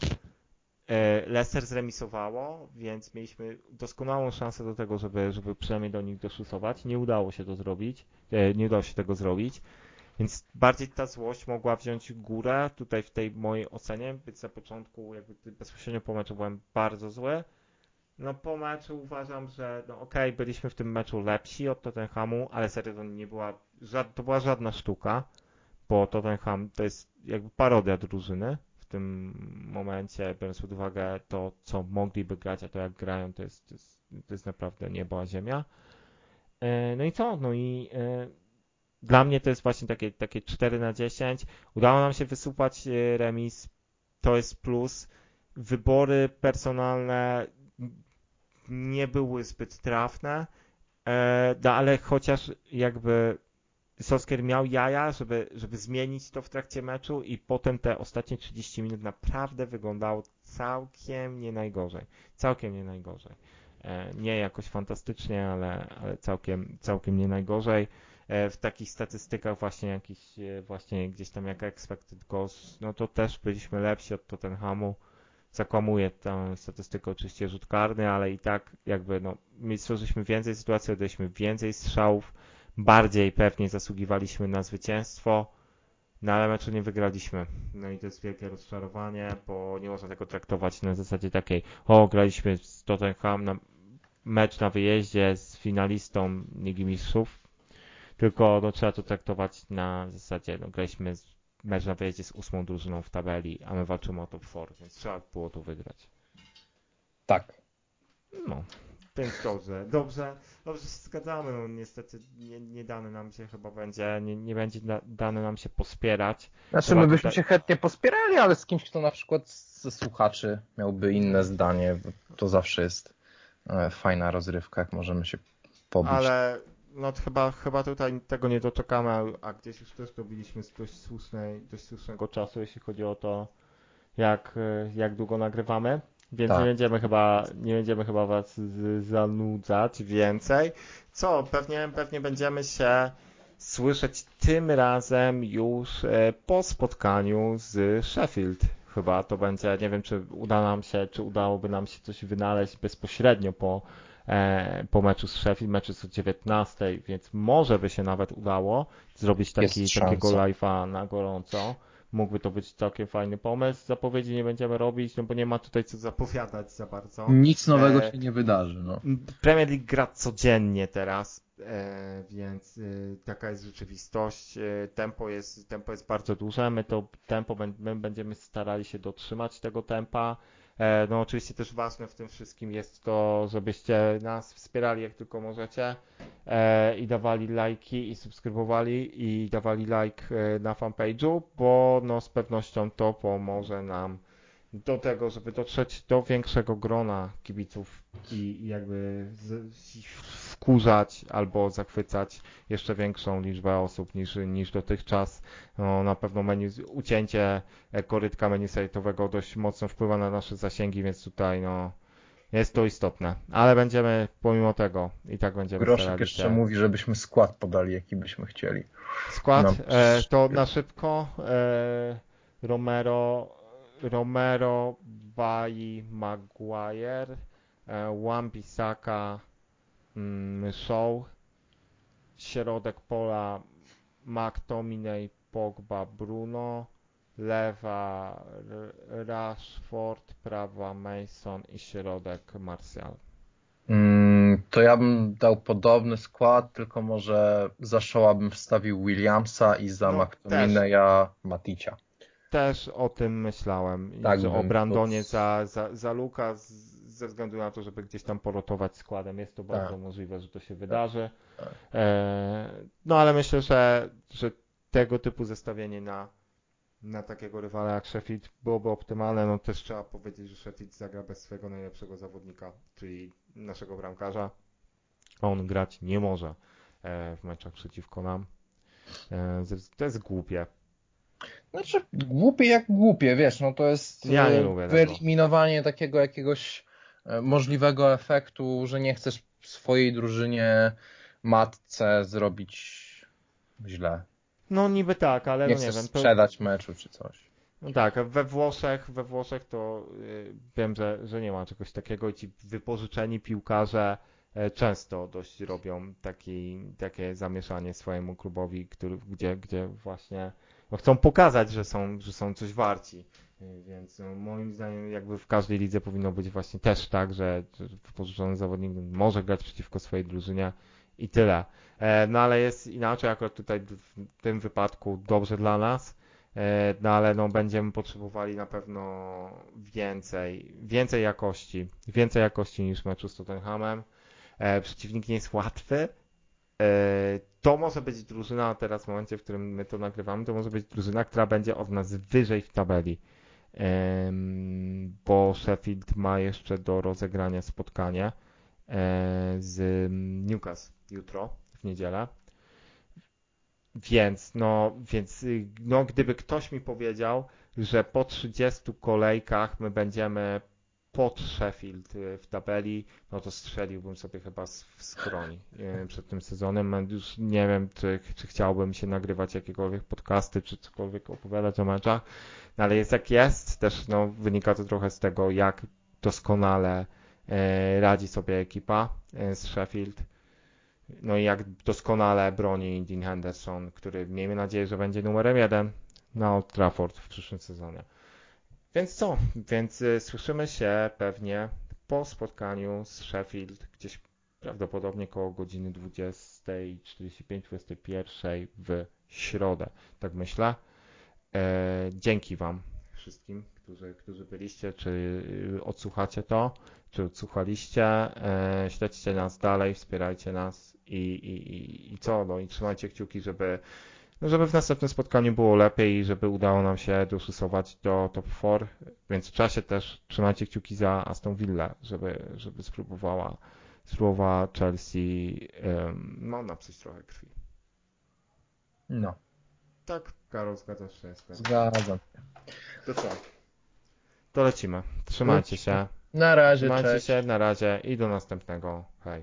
E, Leicester zremisowało, więc mieliśmy doskonałą szansę do tego, żeby, żeby przynajmniej do nich doszusować. Nie udało się to zrobić, e, nie udało się tego zrobić. Więc bardziej ta złość mogła wziąć górę tutaj w tej mojej ocenie, być na początku, jakby bezpośrednio po meczu byłem bardzo zły. No po meczu uważam, że no okej, byliśmy w tym meczu lepsi od Tottenhamu, ale serio to nie była, to była żadna sztuka, bo Tottenham to jest jakby parodia drużyny w tym momencie, biorąc pod uwagę to, co mogliby grać, a to jak grają, to jest, to jest, to jest naprawdę niebo a ziemia. E, No i co? No i e, dla mnie to jest właśnie takie, takie 4 na 10. Udało nam się wysupać e, remis, to jest plus. Wybory personalne nie były zbyt trafne, no ale chociaż jakby Solskjaer miał jaja, żeby, żeby zmienić to w trakcie meczu i potem te ostatnie 30 minut naprawdę wyglądało całkiem nie najgorzej. Całkiem nie najgorzej. E, Nie jakoś fantastycznie, ale, ale całkiem, całkiem nie najgorzej. E, W takich statystykach właśnie jakiś, e, właśnie gdzieś tam jak expected goals, no to też byliśmy lepsi od Tottenhamu. zakłamuje tę statystykę oczywiście rzut karny, ale i tak jakby no, my stworzyliśmy więcej sytuacji, oddaliśmy więcej strzałów, bardziej pewnie zasługiwaliśmy na zwycięstwo, no ale meczu nie wygraliśmy. No i to jest wielkie rozczarowanie, bo nie można tego traktować na zasadzie takiej, o graliśmy z Tottenham na mecz na wyjeździe z finalistą Ligi Mistrzów, tylko no, trzeba to traktować na zasadzie, no graliśmy mecz na wyjeździe z ósmą drużyną w tabeli, a my walczymy o top 4, więc trzeba było to wygrać. Tak. No, więc dobrze, dobrze, dobrze się zgadzamy, no niestety nie, nie dane nam się chyba będzie, nie, nie będzie da, dane nam się pospierać. Znaczy my byśmy tutaj... się chętnie pospierali, ale z kimś, kto na przykład ze słuchaczy miałby inne zdanie, to zawsze jest e, fajna rozrywka, jak możemy się pobić. Ale no chyba, chyba tutaj tego nie doczekamy, a gdzieś już też dobiliśmy z dość, słusznej, dość słusznego czasu, jeśli chodzi o to, jak, jak długo nagrywamy. Więc tak. nie będziemy chyba, nie będziemy chyba was zanudzać więcej. Co, pewnie, pewnie będziemy się słyszeć tym razem już e, po spotkaniu z Sheffield. Chyba to będzie, nie wiem czy uda nam się, czy udałoby nam się coś wynaleźć bezpośrednio po E, po meczu z Sheffield, meczu z 19, więc może by się nawet udało zrobić taki, takiego live'a na gorąco. Mógłby to być całkiem fajny pomysł. Zapowiedzi nie będziemy robić, no bo nie ma tutaj co zapowiadać za bardzo. Nic nowego e, się nie wydarzy. No. Premier League gra codziennie teraz, e, więc e, taka jest rzeczywistość. E, tempo jest, tempo jest bardzo duże. My to tempo my będziemy starali się dotrzymać tego tempa. E, no oczywiście też ważne w tym wszystkim jest to, żebyście nas wspierali jak tylko możecie e, i dawali lajki i subskrybowali i dawali like e, na fanpage'u, bo no z pewnością to pomoże nam do tego, żeby dotrzeć do większego grona kibiców i, jakby z, wkurzać albo zachwycać jeszcze większą liczbę osób niż, niż dotychczas. No, na pewno menu, ucięcie e, korytka menu sajtowego dość mocno wpływa na nasze zasięgi, więc tutaj no, jest to istotne. Ale będziemy pomimo tego i tak będziemy Groszek jeszcze mówi, żebyśmy skład podali, jaki byśmy chcieli. Skład? No, e, to na szybko e, Romero Romero, Bayi, Maguire, e, Wan-Bissaka, mm, Shaw, środek pola McTominay, Pogba, Bruno, lewa Rashford, prawa Mason i środek Martial. Mm, to ja bym dał podobny skład, tylko może za Shawa bym wstawił Williamsa i za no, McTominaya Maticia. Też o tym myślałem. Tak, że o Brandonie za, za, za Luka ze względu na to, żeby gdzieś tam porotować składem. Jest to bardzo tak. możliwe, że to się wydarzy. Tak. E, no ale myślę, że, że tego typu zestawienie na, na takiego rywala jak Sheffield byłoby optymalne. No też trzeba powiedzieć, że Sheffield zagra bez swojego najlepszego zawodnika, czyli naszego bramkarza. On grać nie może e, w meczach przeciwko nam. E, to jest głupie. Znaczy, głupie jak głupie, wiesz, no to jest ja lubię wyeliminowanie tego. takiego jakiegoś e, możliwego efektu, że nie chcesz swojej drużynie matce zrobić źle. No niby tak, ale nie no nie wiem. sprzedać meczu czy coś. No tak, we Włoszech, we Włoszech to yy, wiem, że, że nie ma czegoś takiego i ci wypożyczeni piłkarze yy, często dość robią taki, takie zamieszanie swojemu klubowi, który, gdzie, gdzie właśnie chcą pokazać, że są, że są coś warci. Y, więc no, moim zdaniem jakby w każdej lidze powinno być właśnie też tak, że wypożyczony zawodnik może grać przeciwko swojej drużynie i tyle. E, no ale jest inaczej akurat tutaj w tym wypadku dobrze dla nas. E, no ale no będziemy potrzebowali na pewno więcej, więcej jakości, więcej jakości niż meczu z Tottenhamem. E, przeciwnik nie jest łatwy, to może być drużyna, teraz w momencie, w którym my to nagrywamy, to może być drużyna, która będzie od nas wyżej w tabeli. Bo Sheffield ma jeszcze do rozegrania spotkanie e, z Newcastle jutro, w niedzielę. Więc, no, więc, no, gdyby ktoś mi powiedział, że po 30 kolejkach my będziemy pod Sheffield w tabeli, no to strzeliłbym sobie chyba w skroni przed tym sezonem. Już nie wiem, czy, czy chciałbym się nagrywać jakiekolwiek podcasty, czy cokolwiek opowiadać o meczach, no ale jest jak jest. Też no, wynika to trochę z tego, jak doskonale e, radzi sobie ekipa e, z Sheffield. No i jak doskonale broni Dean Henderson, który miejmy nadzieję, że będzie numerem jeden na Old Trafford w przyszłym sezonie. Więc co? Więc y, słyszymy się pewnie po spotkaniu z Sheffield gdzieś prawdopodobnie koło godziny 20.45-21 w środę. Tak myślę. E, dzięki Wam wszystkim, którzy, którzy byliście, czy y, odsłuchacie to, czy odsłuchaliście. E, śledźcie nas dalej, wspierajcie nas i, i, i co? No i trzymajcie kciuki, żeby no żeby w następnym spotkaniu było lepiej i żeby udało nam się doszusować do top 4. Więc w czasie też trzymajcie kciuki za Aston Villa, żeby, żeby spróbowała, spróbowała Chelsea no, napsuć trochę krwi. No. Tak, Karol, zgadzasz się? Zgadzam. To co? To lecimy. Trzymajcie się. Na razie, Trzymajcie cześć. się, na razie i do następnego. Hej.